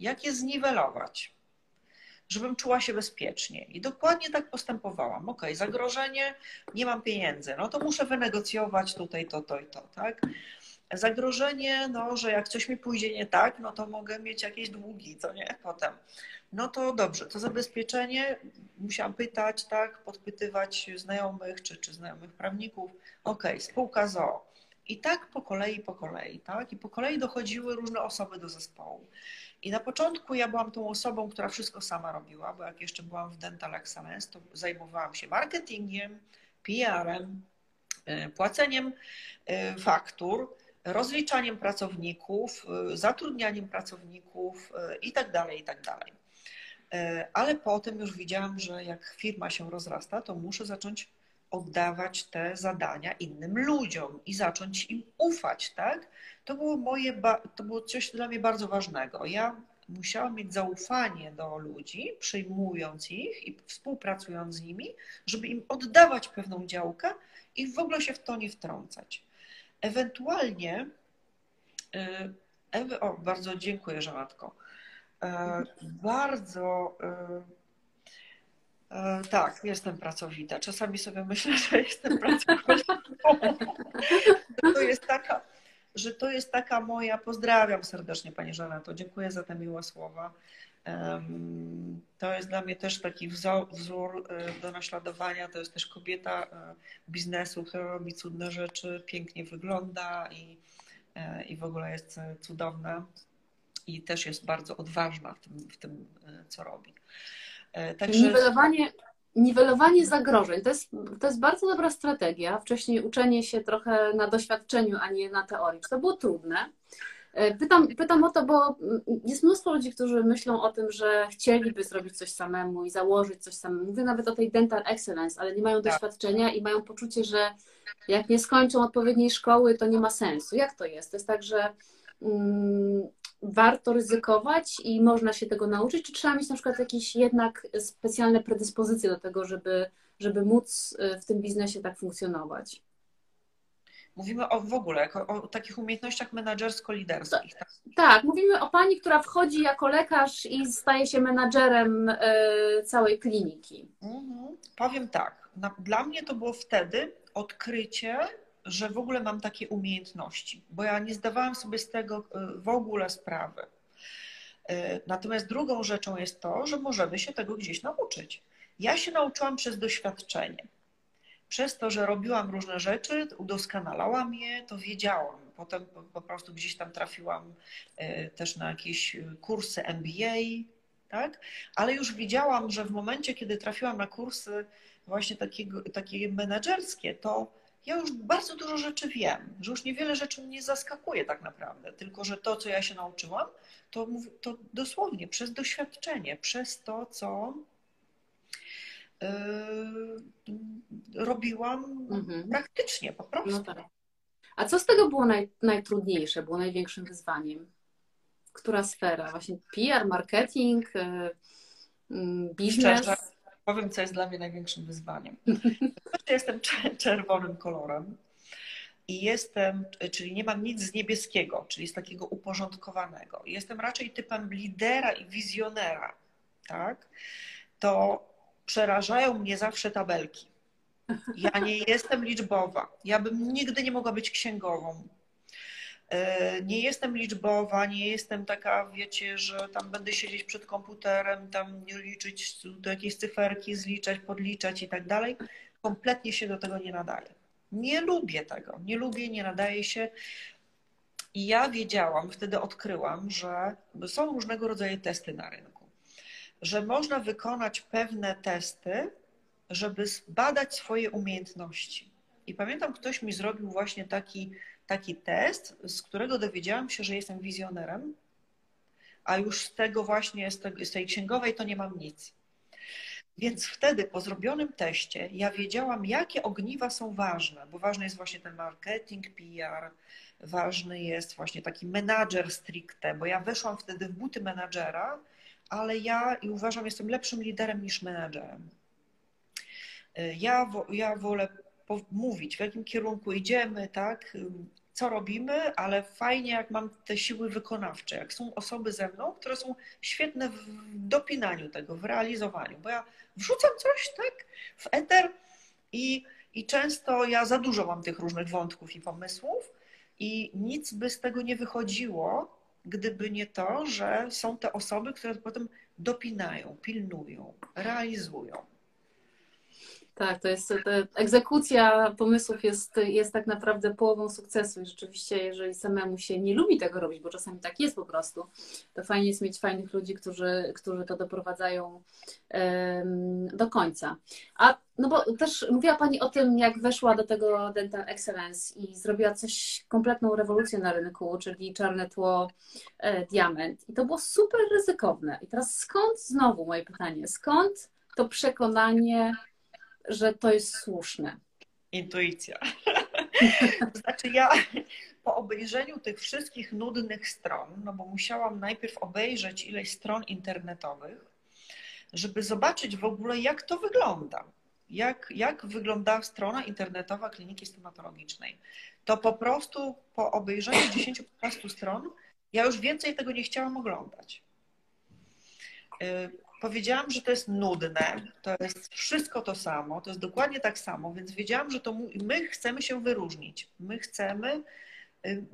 jak je zniwelować żebym czuła się bezpiecznie. I dokładnie tak postępowałam. Ok, zagrożenie, nie mam pieniędzy, no to muszę wynegocjować tutaj to, to i to, tak? Zagrożenie, no, że jak coś mi pójdzie nie tak, no to mogę mieć jakieś długi, co nie? Potem. No to dobrze, to zabezpieczenie musiałam pytać, tak, podpytywać znajomych czy, czy znajomych prawników. Ok, spółka ZOO. I tak po kolei, po kolei, tak? I po kolei dochodziły różne osoby do zespołu. I na początku ja byłam tą osobą, która wszystko sama robiła, bo jak jeszcze byłam w Dental Excellence, to zajmowałam się marketingiem, PR-em, e, płaceniem e, faktur, rozliczaniem pracowników, e, zatrudnianiem pracowników i tak dalej, i tak dalej. Ale potem już widziałam, że jak firma się rozrasta, to muszę zacząć oddawać te zadania innym ludziom i zacząć im ufać, tak? To było moje, to było coś dla mnie bardzo ważnego. Ja musiałam mieć zaufanie do ludzi, przyjmując ich i współpracując z nimi, żeby im oddawać pewną działkę i w ogóle się w to nie wtrącać. Ewentualnie, Ewy, o, bardzo dziękuję, Żanatko. E, bardzo E, tak, jestem pracowita. Czasami sobie myślę, że jestem pracowita. to jest taka, że to jest taka moja. Pozdrawiam serdecznie Pani Żaneto. Dziękuję za te miłe słowa. To jest dla mnie też taki wzór, wzór e, do naśladowania. To jest też kobieta e, biznesu, która robi cudne rzeczy, pięknie wygląda i, i w ogóle jest cudowna. I też jest bardzo odważna w tym, w tym co robi. E, także... Niwelowanie, niwelowanie zagrożeń to jest, to jest bardzo dobra strategia. Wcześniej uczenie się trochę na doświadczeniu, a nie na teorii. Czy to było trudne? E, pytam, pytam o to, bo jest mnóstwo ludzi, którzy myślą o tym, że chcieliby zrobić coś samemu i założyć coś samemu. Mówię nawet o tej dental excellence, ale nie mają tak. doświadczenia i mają poczucie, że jak nie skończą odpowiedniej szkoły, to nie ma sensu. Jak to jest? To jest tak, że mm, warto ryzykować i można się tego nauczyć, czy trzeba mieć na przykład jakieś jednak specjalne predyspozycje do tego, żeby, żeby móc y, w tym biznesie tak funkcjonować? Mówimy o w ogóle o, o takich umiejętnościach menedżersko-liderskich. Tak? tak, mówimy o pani, która wchodzi jako lekarz i staje się menadżerem y, całej kliniki. Mhm. Powiem tak, dla mnie to było wtedy odkrycie że w ogóle mam takie umiejętności, bo ja nie zdawałam sobie z tego y, w ogóle sprawy. Y, natomiast drugą rzeczą jest to, że możemy się tego gdzieś nauczyć. Ja się nauczyłam przez doświadczenie. Przez to, że robiłam różne rzeczy, udoskonalałam je, to wiedziałam. Potem po prostu gdzieś tam trafiłam y, też na jakieś kursy MBA, tak? Ale już widziałam, że w momencie, kiedy trafiłam na kursy właśnie takiego, takie menedżerskie, to ja już bardzo dużo rzeczy wiem, że już niewiele rzeczy mnie zaskakuje tak naprawdę, tylko że to, co ja się nauczyłam, to, to dosłownie przez doświadczenie, przez to, co yy, robiłam mhm. praktycznie po prostu. No tak. A co z tego było naj, najtrudniejsze, było największym wyzwaniem? Która sfera? Właśnie PR, marketing, yy, biznes? Szczerze, Powiem, co jest dla mnie największym wyzwaniem. jestem czerwonym kolorem i jestem, czyli nie mam nic z niebieskiego, czyli z takiego uporządkowanego. Jestem raczej typem lidera i wizjonera, tak? To przerażają mnie zawsze tabelki. Ja nie jestem liczbowa. Ja bym nigdy nie mogła być księgową. E, nie jestem liczbowa, nie jestem taka, wiecie, że tam będę siedzieć przed komputerem, tam liczyć do jakiejś cyferki, zliczać, podliczać i tak dalej. Kompletnie się do tego nie nadaję. Nie lubię tego, nie lubię, nie nadaje się. I ja wiedziałam, wtedy odkryłam, że są różnego rodzaju testy na rynku, że można wykonać pewne testy, żeby badać swoje umiejętności. I pamiętam, ktoś mi zrobił właśnie taki, taki test, z którego dowiedziałam się, że jestem wizjonerem, a już z tego właśnie, z, tej, z tej księgowej to nie mam nic. Więc wtedy po zrobionym teście ja wiedziałam, jakie ogniwa są ważne, bo ważny jest właśnie ten marketing, PR, ważny jest właśnie taki menadżer stricte, bo ja weszłam wtedy w buty menadżera, ale ja i uważam, jestem lepszym liderem niż menadżerem. Ja, ja wolę mówić, w jakim kierunku idziemy, tak, co robimy, ale fajnie, jak mam te siły wykonawcze, jak są osoby ze mną, które są świetne w dopinaniu tego, w realizowaniu, bo ja wrzucam coś, tak, w eter i, i często ja za dużo mam tych różnych wątków i pomysłów i nic by z tego nie wychodziło, gdyby nie to, że są te osoby, które potem dopinają, pilnują, realizują. Tak, to jest egzekucja pomysłów jest, jest tak naprawdę połową sukcesu i rzeczywiście, jeżeli samemu się nie lubi tego robić, bo czasami tak jest po prostu, to fajnie jest mieć fajnych ludzi, którzy, którzy to doprowadzają um, do końca. A no bo też mówiła Pani o tym, jak weszła do tego Dental Excellence i zrobiła coś, kompletną rewolucję na rynku, czyli czarne tło e, diament. I to było super ryzykowne. I teraz skąd znowu moje pytanie, skąd to przekonanie, że to jest słuszne? Intuicja. to znaczy ja po obejrzeniu tych wszystkich nudnych stron, no bo musiałam najpierw obejrzeć ileś stron internetowych, żeby zobaczyć w ogóle, jak to wygląda. Jak, jak wygląda strona internetowa kliniki stomatologicznej. To po prostu po obejrzeniu 10-15 stron ja już więcej tego nie chciałam oglądać. Powiedziałam, że to jest nudne, to jest wszystko to samo, to jest dokładnie tak samo, więc wiedziałam, że to my chcemy się wyróżnić. My chcemy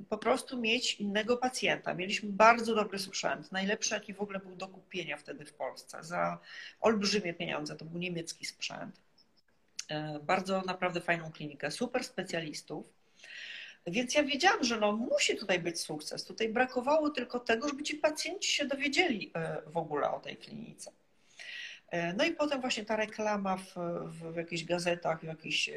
po prostu mieć innego pacjenta. Mieliśmy bardzo dobry sprzęt, najlepszy jaki w ogóle był do kupienia wtedy w Polsce, za olbrzymie pieniądze, to był niemiecki sprzęt. Y, bardzo naprawdę fajną klinikę, super specjalistów. Więc ja wiedziałam, że no, musi tutaj być sukces. Tutaj brakowało tylko tego, żeby ci pacjenci się dowiedzieli e, w ogóle o tej klinice. E, no i potem właśnie ta reklama w, w, w jakichś gazetach, w jakichś e,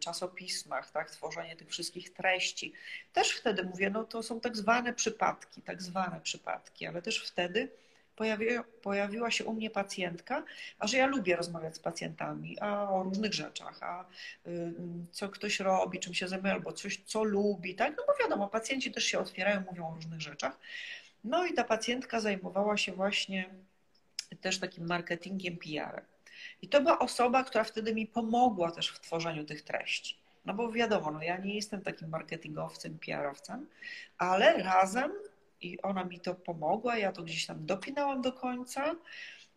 czasopismach, tak, tworzenie tych wszystkich treści. Też wtedy mówię, no to są tak zwane przypadki, tak zwane przypadki, ale też wtedy pojawi, pojawiła się u mnie pacjentka, a że ja lubię rozmawiać z pacjentami a o różnych rzeczach, a y, co ktoś robi, czym się zajmuje, albo coś, co lubi, tak? No bo wiadomo, pacjenci też się otwierają, mówią o różnych rzeczach. No i ta pacjentka zajmowała się właśnie też takim marketingiem, PR-em. I to była osoba, która wtedy mi pomogła też w tworzeniu tych treści. No bo wiadomo, no ja nie jestem takim marketingowcem, PR-owcem, ale razem i ona mi to pomogła, ja to gdzieś tam dopinałam do końca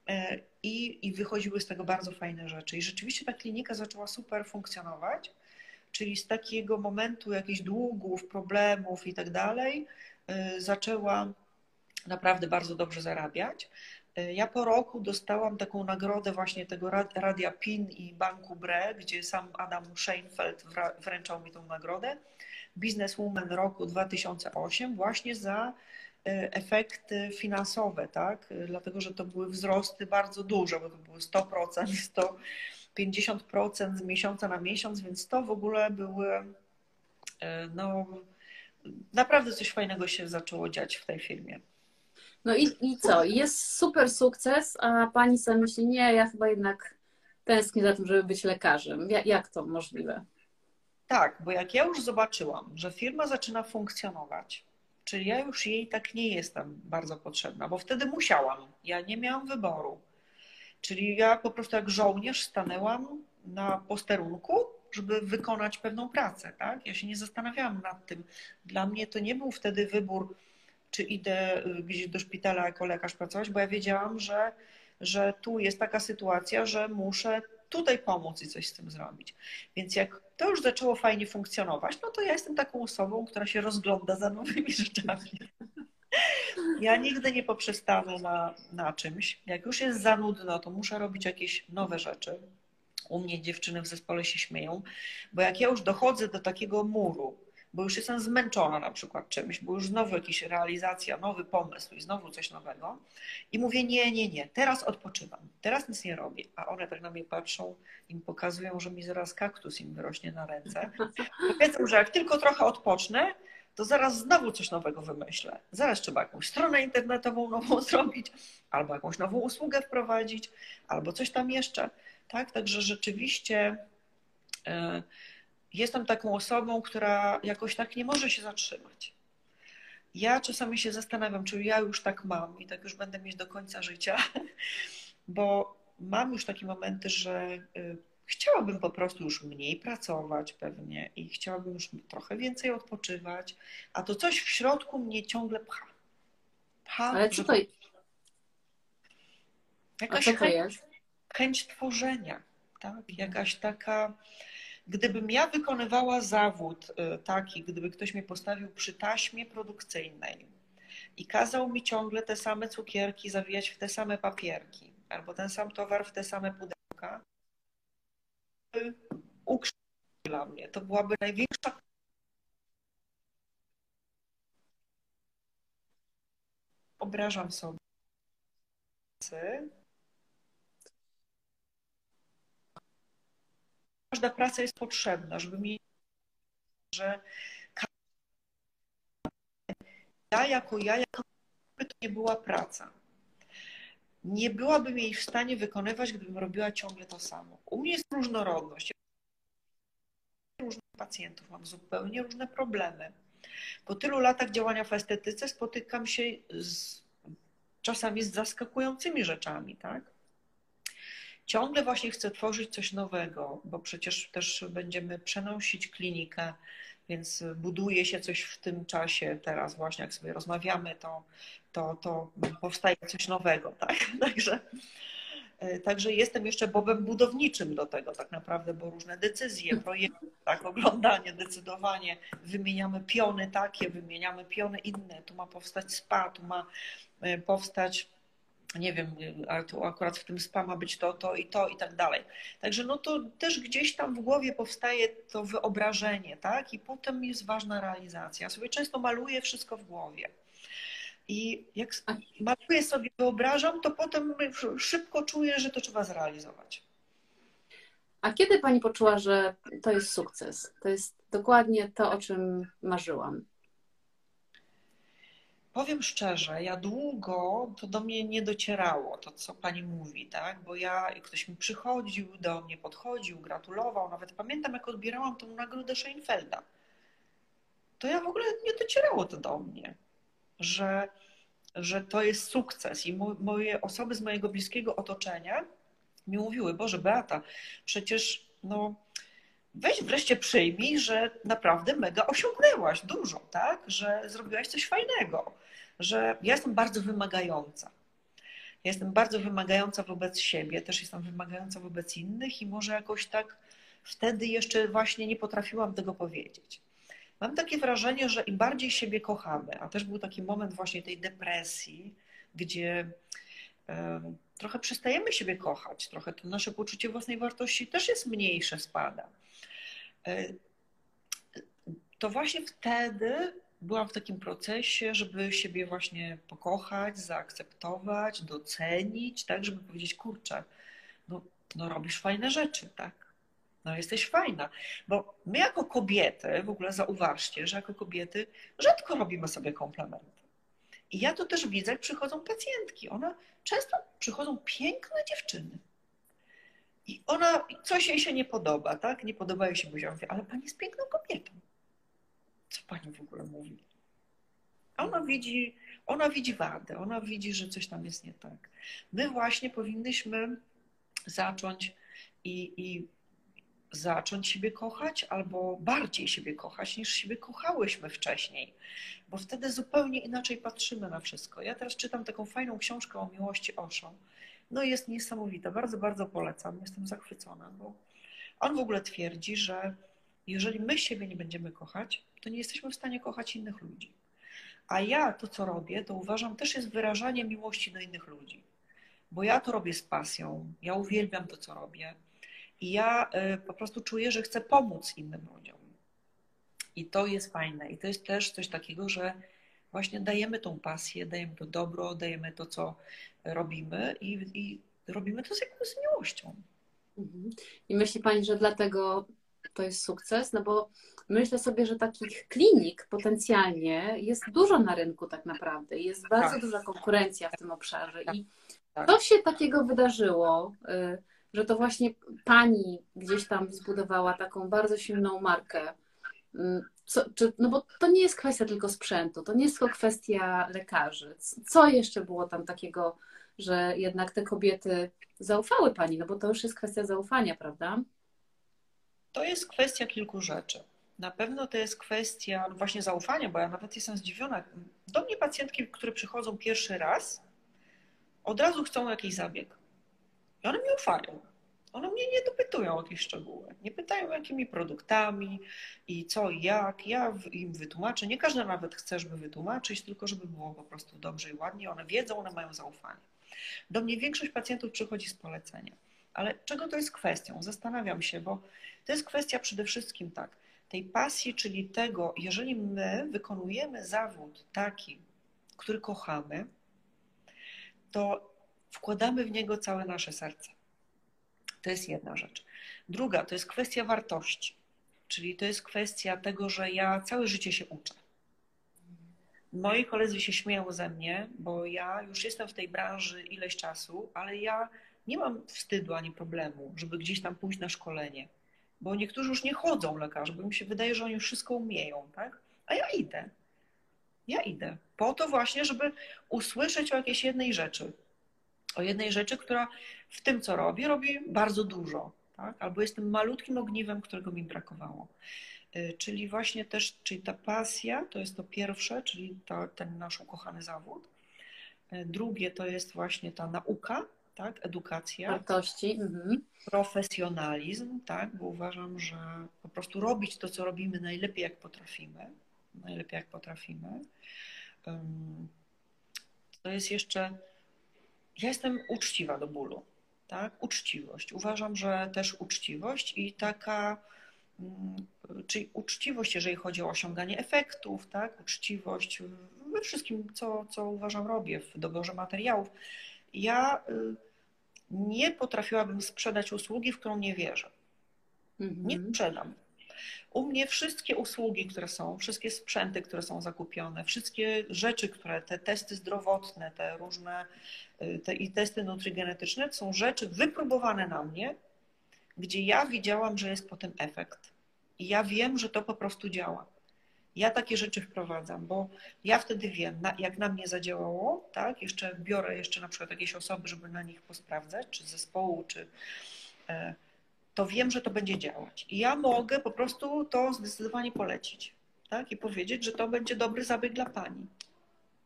e, i, i wychodziły z tego bardzo fajne rzeczy. I rzeczywiście ta klinika zaczęła super funkcjonować, czyli z takiego momentu jakichś długów, problemów i tak dalej, e, zaczęła naprawdę bardzo dobrze zarabiać. E, ja po roku dostałam taką nagrodę właśnie tego Radia PIN i Banku BRE, gdzie sam Adam Scheinfeld wręczał mi tą nagrodę. Businesswoman roku 2008 właśnie za e, efekty finansowe, tak? E, dlatego, że to były wzrosty bardzo duże, bo to były 100%, 150% z miesiąca na miesiąc, więc to w ogóle były no, naprawdę coś fajnego się zaczęło dziać w tej firmie. No i, i co? Jest super sukces, a pani sobie myśli, nie, ja chyba jednak tęsknię za tym, żeby być lekarzem. Jak to możliwe? Tak, bo jak ja już zobaczyłam, że firma zaczyna funkcjonować, czyli ja już jej tak nie jestem bardzo potrzebna, bo wtedy musiałam, ja nie miałam wyboru. Czyli ja po prostu jak żołnierz stanęłam na posterunku, żeby wykonać pewną pracę, tak? Ja się nie zastanawiałam nad tym. Dla mnie to nie był wtedy wybór, czy idę y, gdzieś do szpitala jako lekarz pracować, bo ja wiedziałam, że, że tu jest taka sytuacja, że muszę tutaj pomóc i coś z tym zrobić. Więc jak to już zaczęło fajnie funkcjonować, no to ja jestem taką osobą, która się rozgląda za nowymi rzeczami. Ja nigdy nie poprzestanę na, na czymś. Jak już jest za nudno, to muszę robić jakieś nowe rzeczy. U mnie dziewczyny w zespole się śmieją, bo jak ja już dochodzę do takiego muru, bo już jestem zmęczona na przykład czymś, bo już znowu jakaś realizacja, nowy pomysł i znowu coś nowego i mówię nie, nie, nie, teraz odpoczywam, teraz nic nie robię, a one tak na mnie patrzą i mi pokazują, że mi zaraz kaktus im wyrośnie na ręce. Powiedzą, że jak tylko trochę odpocznę, to zaraz znowu coś nowego wymyślę. Zaraz trzeba jakąś stronę internetową nową zrobić, albo jakąś nową usługę wprowadzić, albo coś tam jeszcze. Tak, także rzeczywiście e, jestem taką osobą, która jakoś tak nie może się zatrzymać. Ja czasami się zastanawiam, czy ja już tak mam i tak już będę mieć do końca życia, bo mam już takie momenty, że y, chciałabym po prostu już mniej pracować pewnie i chciałabym już trochę więcej odpoczywać, a to coś w środku mnie ciągle pcha. pcha Ale co to jest? Jakaś co to chęć, jest? chęć tworzenia, tak? Jakaś taka Gdybym ja wykonywała zawód y, taki, gdyby ktoś mnie postawił przy taśmie produkcyjnej i kazał mi ciągle te same cukierki zawijać w te same papierki, albo ten sam towar w te same pudełka, ukrzył dla mnie. To byłaby największa obrażam sobie każda praca jest potrzebna, żeby mieć, że ja jako ja, jako to nie była praca. Nie byłabym jej w stanie wykonywać, gdybym robiła ciągle to samo. U mnie jest różnorodność. Różnych pacjentów, mam zupełnie różne problemy. Po tylu latach działania w estetyce spotykam się z, czasami z zaskakującymi rzeczami, tak? Ciągle właśnie chcę tworzyć coś nowego, bo przecież też będziemy przenosić klinikę, więc buduje się coś w tym czasie teraz właśnie, jak sobie rozmawiamy, to, to, to powstaje coś nowego, tak? Także, e, także jestem jeszcze bobem budowniczym do tego tak naprawdę, bo różne decyzje, projekty, tak, oglądanie, decydowanie, wymieniamy piony takie, wymieniamy piony inne, tu ma powstać spa, tu ma e, powstać nie wiem, ale tu akurat w tym spa ma być to, to i to i tak dalej. Także no to też gdzieś tam w głowie powstaje to wyobrażenie, tak? I potem jest ważna realizacja. Ja sobie często maluję wszystko w głowie. I jak maluję sobie, wyobrażam, to potem szybko czuję, że to trzeba zrealizować. A kiedy Pani poczuła, że to jest sukces? To jest dokładnie to, o czym marzyłam. Powiem szczerze, ja długo to do mnie nie docierało, to co pani mówi, tak? Bo ja, ktoś mi przychodził do mnie, podchodził, gratulował, nawet pamiętam, jak odbierałam tą nagrodę Scheinfelda. To ja w ogóle nie docierało to do mnie, że, że to jest sukces. I moje osoby z mojego bliskiego otoczenia mi mówiły, Boże, Beata, przecież no, weź wreszcie przyjmij, że naprawdę mega osiągnęłaś dużo, tak? Że zrobiłaś coś fajnego że ja jestem bardzo wymagająca. Ja jestem bardzo wymagająca wobec siebie, też jestem wymagająca wobec innych i może jakoś tak wtedy jeszcze właśnie nie potrafiłam tego powiedzieć. Mam takie wrażenie, że im bardziej siebie kochamy, a też był taki moment właśnie tej depresji, gdzie trochę przestajemy siebie kochać, trochę to nasze poczucie własnej wartości też jest mniejsze, spada. E, to właśnie wtedy byłam w takim procesie, żeby siebie właśnie pokochać, zaakceptować, docenić, tak, żeby powiedzieć, kurczę, no, no robisz fajne rzeczy, tak? No jesteś fajna. Bo my jako kobiety, w ogóle zauważcie, że jako kobiety rzadko robimy sobie komplementy. I ja to też widzę, jak przychodzą pacjentki. One często przychodzą piękne dziewczyny. I ona, coś jej się nie podoba, tak? Nie podoba jej się buzia. Mówię, ale pani jest piękną kobietą co pani w ogóle mówi? Ona widzi, ona widzi wadę, ona widzi, że coś tam jest nie tak. My właśnie powinnyśmy zacząć i, i zacząć siebie kochać, albo bardziej siebie kochać, niż siebie kochałyśmy wcześniej, bo wtedy zupełnie inaczej patrzymy na wszystko. Ja teraz czytam taką fajną książkę o miłości Osho. No jest niesamowita, bardzo, bardzo polecam, jestem zachwycona, bo on w ogóle twierdzi, że jeżeli my siebie nie będziemy kochać, to nie jesteśmy w stanie kochać innych ludzi. A ja to, co robię, to uważam też jest wyrażanie miłości do innych ludzi. Bo ja to robię z pasją, ja uwielbiam to, co robię. I ja y, po prostu czuję, że chcę pomóc innym ludziom. I to jest fajne. I to jest też coś takiego, że właśnie dajemy tą pasję, dajemy to dobro, dajemy to, co robimy i, i robimy to z jakąś miłością. Mhm. I myśli Pani, że dlatego to jest sukces? No bo myślę sobie, że takich klinik potencjalnie jest dużo na rynku tak naprawdę. Jest bardzo tak. duża konkurencja w tym obszarze. I tak. co się takiego wydarzyło, y, że to właśnie Pani gdzieś tam zbudowała taką bardzo silną markę? Co, czy, no bo to nie jest kwestia tylko sprzętu, to nie jest tylko kwestia lekarzy. Co jeszcze było tam takiego, że jednak te kobiety zaufały Pani? No bo to już jest kwestia zaufania, prawda? To jest kwestia kilku rzeczy. Na pewno to jest kwestia właśnie zaufania, bo ja nawet jestem zdziwiona. Do mnie pacjentki, które przychodzą pierwszy raz, od razu chcą jakiś zabieg. I one mi ufają. One mnie nie dopytują o jakieś szczegóły. Nie pytają, jakimi produktami i co i jak. Ja im wytłumaczę. Nie każda nawet chce, żeby wytłumaczyć, tylko żeby było po prostu dobrze i ładnie. One wiedzą, one mają zaufanie. Do mnie większość pacjentów przychodzi z polecenia. Ale czego to jest kwestią? Zastanawiam się, bo to jest kwestia przede wszystkim tak, tej pasji, czyli tego, jeżeli my wykonujemy zawód taki, który kochamy, to wkładamy w niego całe nasze serce. To jest jedna rzecz. Druga to jest kwestia wartości, czyli to jest kwestia tego, że ja całe życie się uczę. Moi koledzy się śmieją ze mnie, bo ja już jestem w tej branży ileś czasu, ale ja nie mam wstydu ani problemu, żeby gdzieś tam pójść na szkolenie, bo niektórzy już nie chodzą lekarze, bo mi się wydaje, że oni już wszystko umieją, tak? A ja idę. Ja idę. Po to właśnie, żeby usłyszeć o jakiejś jednej rzeczy. O jednej rzeczy, która w tym, co robię, robi bardzo dużo. Tak? Albo jestem malutkim ogniwem, którego mi brakowało. Y, czyli właśnie też, czyli ta pasja to jest to pierwsze, czyli to, ten nasz ukochany zawód. Y, drugie to jest właśnie ta nauka, tak? edukacja. Wartości. Mhm. Profesjonalizm, tak? bo uważam, że po prostu robić to, co robimy najlepiej, jak potrafimy. Najlepiej, jak potrafimy. To jest jeszcze. Ja jestem uczciwa do bólu. Tak? Uczciwość. Uważam, że też uczciwość i taka mm, czyli uczciwość, jeżeli chodzi o osiąganie efektów, tak? uczciwość we wszystkim, co, co uważam robię w doborze materiałów. Ja y, nie potrafiłabym sprzedać usługi, w którą nie wierzę. Nie mhm. sprzedam. U mnie wszystkie usługi, które są, wszystkie sprzęty, które są zakupione, wszystkie rzeczy, które, te testy zdrowotne, te różne y, te, i testy nutrigenetyczne, są rzeczy wypróbowane na mnie, gdzie ja widziałam, że jest potem efekt. I ja wiem, że to po prostu działa. Ja takie rzeczy wprowadzam, bo ja wtedy wiem, jak na mnie zadziałało, tak? Jeszcze biorę jeszcze na przykład jakieś osoby, żeby na nich posprawdzać, czy zespołu, czy e, to wiem, że to będzie działać. I ja mogę po prostu to zdecydowanie polecić, tak? I powiedzieć, że to będzie dobry zabieg dla pani.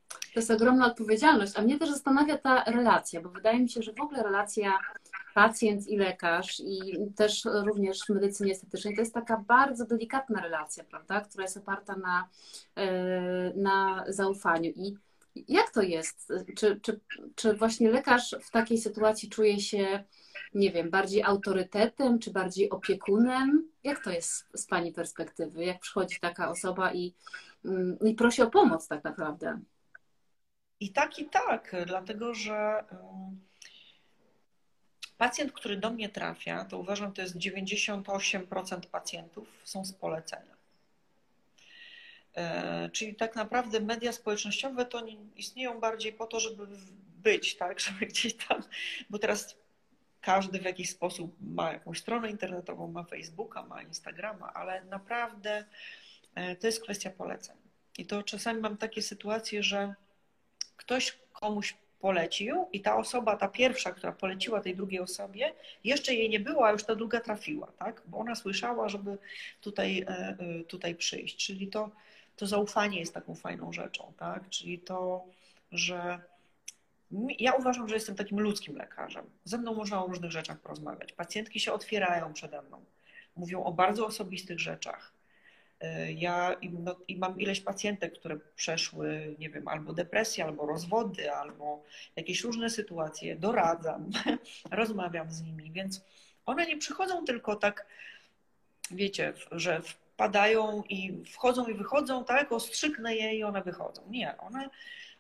To jest ogromna odpowiedzialność, a mnie też zastanawia ta relacja, bo wydaje mi się, że w ogóle relacja pacjent i lekarz i też również w medycynie estetycznej to jest taka bardzo delikatna relacja, prawda, która jest oparta na, e, na zaufaniu i jak to jest? Czy, czy, czy właśnie lekarz w takiej sytuacji czuje się, nie wiem, bardziej autorytetem, czy bardziej opiekunem? Jak to jest z Pani perspektywy? Jak przychodzi taka osoba i, mm, i prosi o pomoc tak naprawdę? I tak, i tak, dlatego że pacjent, który do mnie trafia, to uważam, to jest 98% pacjentów są z polecenia. E, czyli tak naprawdę media społecznościowe to istnieją bardziej po to, żeby być, tak, żeby gdzieś tam, bo teraz każdy w jakiś sposób ma jakąś stronę internetową, ma Facebooka, ma Instagrama, ale naprawdę e, to jest kwestia poleceń. I to czasami mam takie sytuacje, że ktoś komuś polecił i ta osoba, ta pierwsza, która poleciła tej drugiej osobie, jeszcze jej nie było, a już ta druga trafiła, tak? Bo ona słyszała, żeby tutaj, e, e, tutaj przyjść. Czyli to, to zaufanie jest taką fajną rzeczą, tak? Czyli to, że ja uważam, że jestem takim ludzkim lekarzem. Ze mną można o różnych rzeczach porozmawiać. Pacjentki się otwierają przede mną, mówią o bardzo osobistych rzeczach. Ja no, i mam ileś pacjentek, które przeszły, nie wiem, albo depresję, albo rozwody, albo jakieś różne sytuacje, doradzam, rozmawiam z nimi, więc One nie przychodzą tylko tak, wiecie, że wpadają i wchodzą i wychodzą, tak, ostrzyknę je i one wychodzą. Nie, one,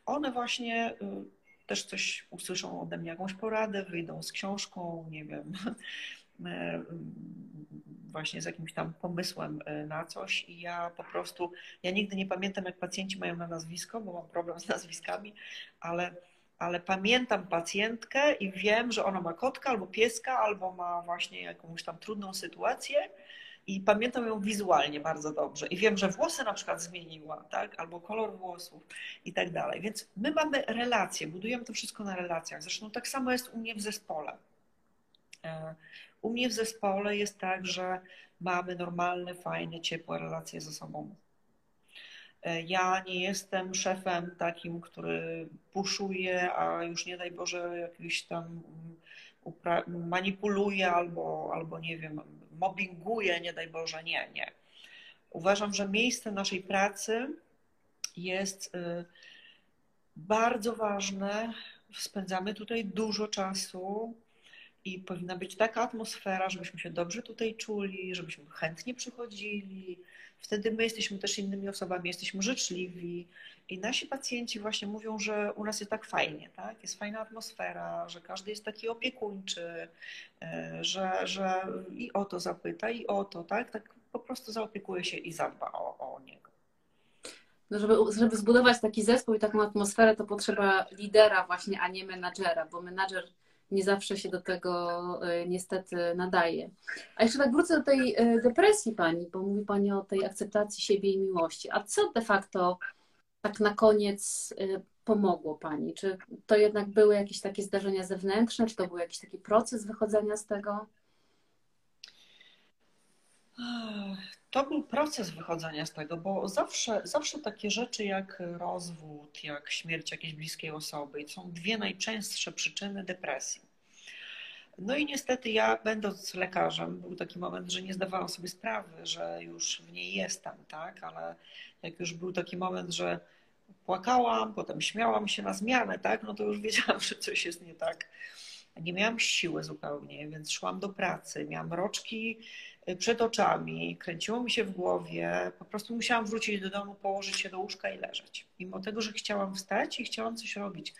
one właśnie y, też coś usłyszą ode mnie, jakąś poradę, wyjdą z książką, nie wiem, y, właśnie z jakimś tam pomysłem y, na coś. I ja po prostu, ja nigdy nie pamiętam, jak pacjenci mają na nazwisko, bo mam problem z nazwiskami, ale, ale pamiętam pacjentkę i wiem, że ona ma kotka albo pieska, albo ma właśnie jakąś tam trudną sytuację i pamiętam ją wizualnie bardzo dobrze. I wiem, że włosy na przykład zmieniła, tak? albo kolor włosów i tak dalej. Więc my mamy relacje, budujemy to wszystko na relacjach. Zresztą tak samo jest u mnie w zespole. E, u mnie w zespole jest tak, że mamy normalne, fajne, ciepłe relacje ze sobą. E, ja nie jestem szefem takim, który puszuje, a już nie daj Boże, jakiś tam manipuluje albo, albo nie wiem, mobbinguje, nie daj Boże, nie, nie. Uważam, że miejsce naszej pracy jest y, bardzo ważne. Spędzamy tutaj dużo czasu i powinna być taka atmosfera, żebyśmy się dobrze tutaj czuli, żebyśmy chętnie przychodzili. Wtedy my jesteśmy też innymi osobami, jesteśmy życzliwi i nasi pacjenci właśnie mówią, że u nas jest tak fajnie, tak? Jest fajna atmosfera, że każdy jest taki opiekuńczy, e, że, że i o to zapyta, i o to, tak? Tak po prostu zaopiekuje się i zadba o, o niego. No żeby, żeby zbudować taki zespół i taką atmosferę, to potrzeba lidera właśnie, a nie menadżera, bo menadżer nie zawsze się do tego e, niestety nadaje. A jeszcze tak wrócę do tej e, depresji Pani, bo mówi Pani o tej akceptacji siebie i miłości. A co de facto tak na koniec e, pomogło Pani? Czy to jednak były jakieś takie zdarzenia zewnętrzne, czy to był jakiś taki proces wychodzenia z tego? To był proces wychodzenia z tego, bo zawsze, zawsze takie rzeczy jak rozwód, jak śmierć jakiejś bliskiej osoby, są dwie najczęstsze przyczyny depresji. No i niestety ja, będąc lekarzem, był taki moment, że nie zdawałam sobie sprawy, że już w niej jestem, tak? Ale jak już był taki moment, że płakałam, potem śmiałam się na zmianę, tak? No to już wiedziałam, że coś jest nie tak. Nie miałam siły zupełnie, więc szłam do pracy, miałam roczki y, przed oczami, kręciło mi się w głowie, po prostu musiałam wrócić do domu, położyć się do łóżka i leżeć. Mimo tego, że chciałam wstać i chciałam coś robić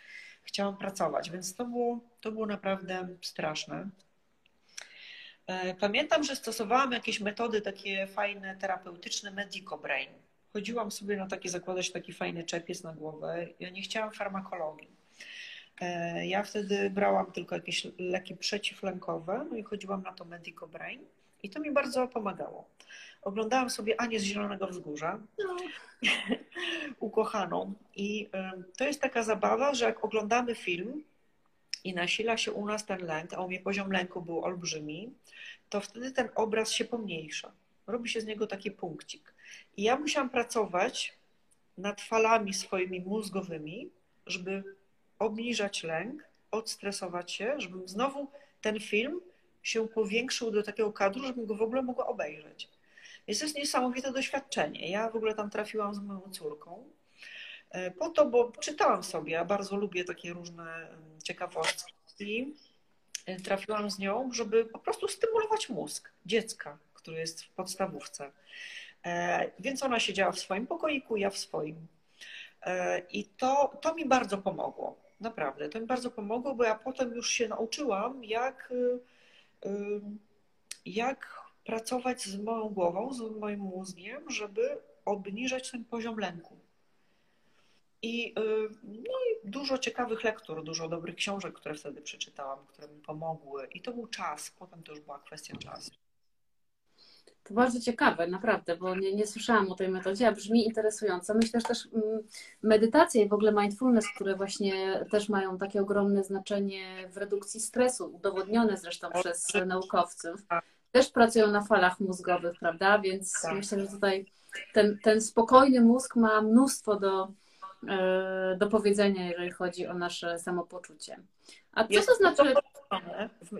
chciałam pracować, więc to było, to było naprawdę straszne. E, pamiętam, że stosowałam jakieś metody takie fajne, terapeutyczne, Medico Brain. Chodziłam sobie na takie, zakładać taki fajny czepiec na głowę. Ja nie chciałam farmakologii. E, ja wtedy brałam tylko jakieś leki przeciwlękowe, no i chodziłam na to Medico Brain i to mi bardzo pomagało. Oglądałam sobie Anię z Zielonego Wzgórza, no. ukochaną. I to jest taka zabawa, że jak oglądamy film i nasila się u nas ten lęk, a u mnie poziom lęku był olbrzymi, to wtedy ten obraz się pomniejsza. Robi się z niego taki punkcik. I ja musiałam pracować nad falami swoimi mózgowymi, żeby obniżać lęk, odstresować się, żebym znowu ten film się powiększył do takiego kadru, żebym go w ogóle mogła obejrzeć. Więc to jest niesamowite doświadczenie. Ja w ogóle tam trafiłam z moją córką e, po to, bo czytałam sobie, ja bardzo lubię takie różne ciekawostki e, trafiłam z nią, żeby po prostu stymulować mózg dziecka, który jest w podstawówce. E, więc ona siedziała w swoim pokoiku, ja w swoim. I to, to mi bardzo pomogło. Naprawdę, to mi bardzo pomogło, bo ja potem już się nauczyłam, jak, jak pracować z moją głową, z moim mózgiem, żeby obniżać ten poziom lęku. I, y, no i dużo ciekawych lektur, dużo dobrych książek, które wtedy przeczytałam, które mi pomogły. I to był czas, potem to już była kwestia czasu. To bardzo ciekawe, naprawdę, bo nie, nie słyszałam o tej metodzie, a brzmi interesująco. Myślę, że też mm, medytacja i w ogóle mindfulness, które właśnie też mają takie ogromne znaczenie w redukcji stresu, udowodnione zresztą przez naukowców, też pracują na falach mózgowych, prawda? Więc tak. myślę, że tutaj ten, ten spokojny mózg ma mnóstwo do, e, do powiedzenia, jeżeli chodzi o nasze samopoczucie. A co jest to znaczy?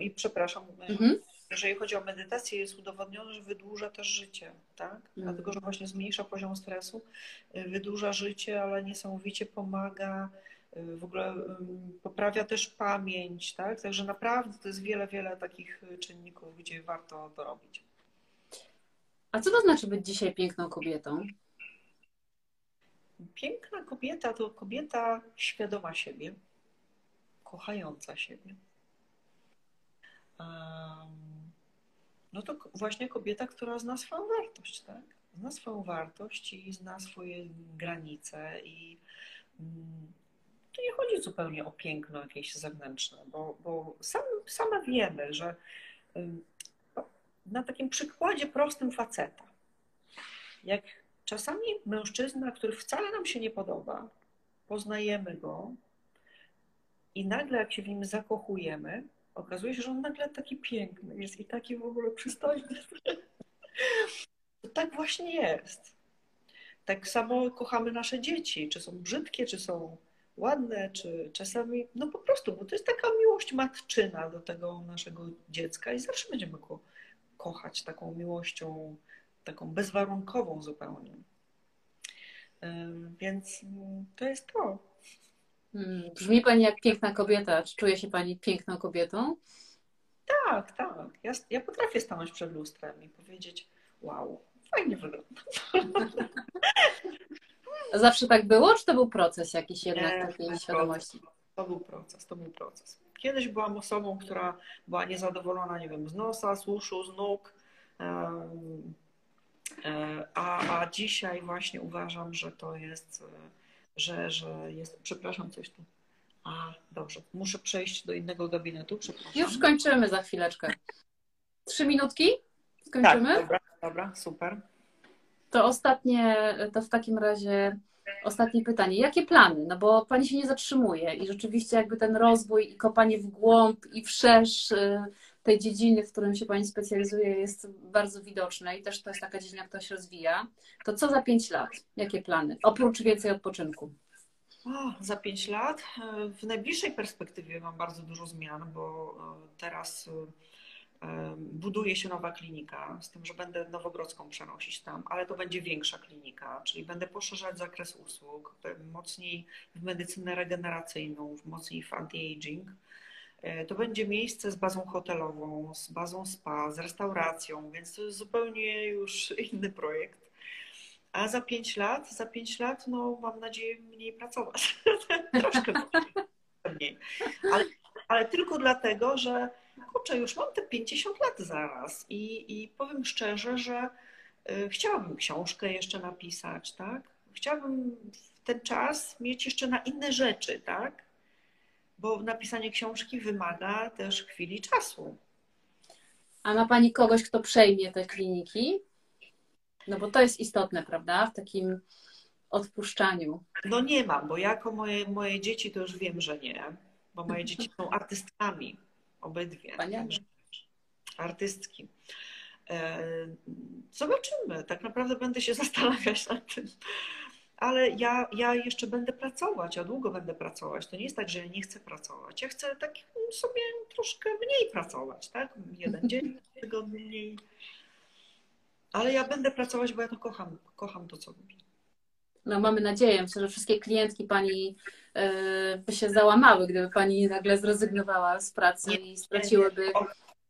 I przepraszam, mhm. Jeżeli chodzi o medytację, jest udowodnione, że wydłuża też życie, tak? Mhm. Dlatego, że właśnie zmniejsza poziom stresu, y, wydłuża życie, ale niesamowicie pomaga w ogóle poprawia też pamięć, tak? Także naprawdę to jest wiele, wiele takich czynników, gdzie warto to robić. A co to znaczy być dzisiaj piękną kobietą? Piękna kobieta to kobieta świadoma siebie, kochająca siebie. No to właśnie kobieta, która zna swoją wartość, tak? Zna swoją wartość i zna swoje granice i mm, tu nie chodzi zupełnie o piękno jakieś zewnętrzne, bo, bo sam, same wiemy, że na takim przykładzie prostym faceta, jak czasami mężczyzna, który wcale nam się nie podoba, poznajemy go i nagle jak się w nim zakochujemy, okazuje się, że on nagle taki piękny jest i taki w ogóle przystojny. To tak właśnie jest. Tak samo kochamy nasze dzieci, czy są brzydkie, czy są ładne, czy czasami, no po prostu, bo to jest taka miłość matczyna do tego naszego dziecka i zawsze będziemy go kochać taką miłością, taką bezwarunkową zupełnie. Więc to jest to. Hmm, brzmi Pani jak piękna kobieta. Czy czuje się Pani piękną kobietą? Tak, tak. Ja, ja potrafię stanąć przed lustrem i powiedzieć: Wow, fajnie wygląda. Zawsze tak było, czy to był proces jakiś jednak Nie, takiej świadomości? To był proces, to był proces. Kiedyś byłam osobą, która była niezadowolona, nie wiem, z nosa, z uszu, z nóg. A, a dzisiaj właśnie uważam, że to jest, że, że jest, przepraszam, coś tu. A, dobrze, muszę przejść do innego gabinetu, przepraszam. Już kończymy za chwileczkę. Trzy minutki? Skończymy? Tak, dobra, dobra, super. To ostatnie, to w takim razie ostatnie pytanie. Jakie plany? No bo Pani się nie zatrzymuje i rzeczywiście jakby ten rozwój i kopanie w głąb i wszerz y, tej dziedziny, w którym się Pani specjalizuje jest bardzo widoczne i też to jest taka dziedzina, która się rozwija. To co za pięć lat? Jakie plany? Oprócz więcej odpoczynku. O, za pięć lat? W najbliższej perspektywie mam bardzo dużo zmian, bo e, teraz buduje się nowa klinika, z tym, że będę Nowogrodzką przenosić tam, ale to będzie większa klinika, czyli będę poszerzać zakres usług, mocniej w medycynę regeneracyjną, mocniej w anti-aging. E, to będzie miejsce z bazą hotelową, z bazą spa, z restauracją, więc to jest zupełnie już inny projekt. A za pięć lat, za pięć lat, no mam nadzieję mniej pracować. Troszkę mniej. Ale, ale tylko dlatego, że kurczę, już mam te 50 lat zaraz i, i powiem szczerze, że y, chciałabym książkę jeszcze napisać, tak? Chciałabym ten czas mieć jeszcze na inne rzeczy, tak? Bo napisanie książki wymaga też chwili czasu. A ma Pani kogoś, kto przejmie te kliniki? No bo to jest istotne, prawda? W takim odpuszczaniu. No nie mam, bo jako moje, moje dzieci to już wiem, że nie, bo moje dzieci są artystkami obydwie. Artystki. E, zobaczymy. Tak naprawdę będę się zastanawiać nad tym. Ale ja, ja jeszcze będę pracować, ja długo będę pracować. To nie jest tak, że ja nie chcę pracować. Ja chcę tak sobie troszkę mniej pracować, tak? Jeden dzień, tygodnie mniej. Ale ja będę pracować, bo ja to kocham. Kocham to, co robię. No mamy nadzieję. Myślę, że wszystkie klientki Pani E, by się załamały, gdyby pani nagle zrezygnowała z pracy nie, i straciłyby.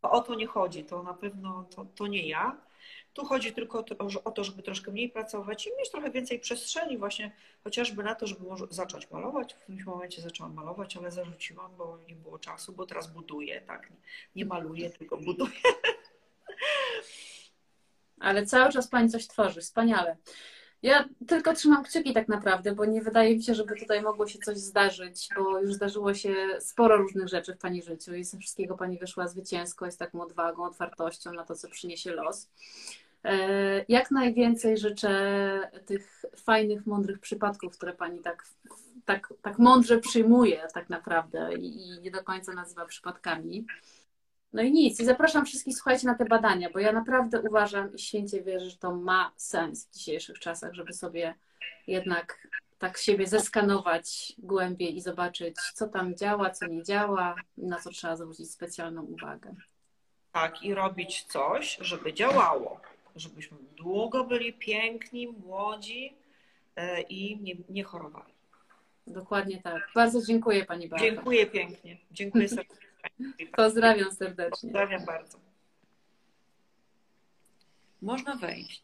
O, o, to nie chodzi, to na pewno to, to nie ja. Tu chodzi tylko o to, żeby troszkę mniej pracować i mieć trochę więcej przestrzeni, właśnie chociażby na to, żeby może zacząć malować. W którymś momencie zaczęłam malować, ale zarzuciłam, bo nie było czasu, bo teraz buduję, tak? Nie maluję, tylko buduję. Ale cały czas pani coś tworzy, wspaniale. Ja tylko trzymam kciuki tak naprawdę, bo nie wydaje mi się, żeby tutaj mogło się coś zdarzyć, bo już zdarzyło się sporo różnych rzeczy w Pani życiu i ze wszystkiego Pani wyszła zwycięsko, jest taką odwagą, otwartością na to, co przyniesie los. E, jak najwięcej życzę tych fajnych, mądrych przypadków, które Pani tak, tak, tak mądrze przyjmuje tak naprawdę i nie do końca nazywa przypadkami. No i nic. I zapraszam wszystkich, słuchajcie, na te badania, bo ja naprawdę uważam i święcie wierzę, że to ma sens w dzisiejszych czasach, żeby sobie jednak tak siebie zeskanować głębiej i zobaczyć, co tam działa, co nie działa, na co trzeba zwrócić specjalną uwagę. Tak, i robić coś, żeby działało, żebyśmy długo byli piękni, młodzi e, i nie, nie chorowali. Dokładnie tak. Bardzo dziękuję Pani Beato. Dziękuję pięknie. Dziękuję serdecznie. Pozdrawiam serdecznie. Pozdrawiam bardzo. Można wejść.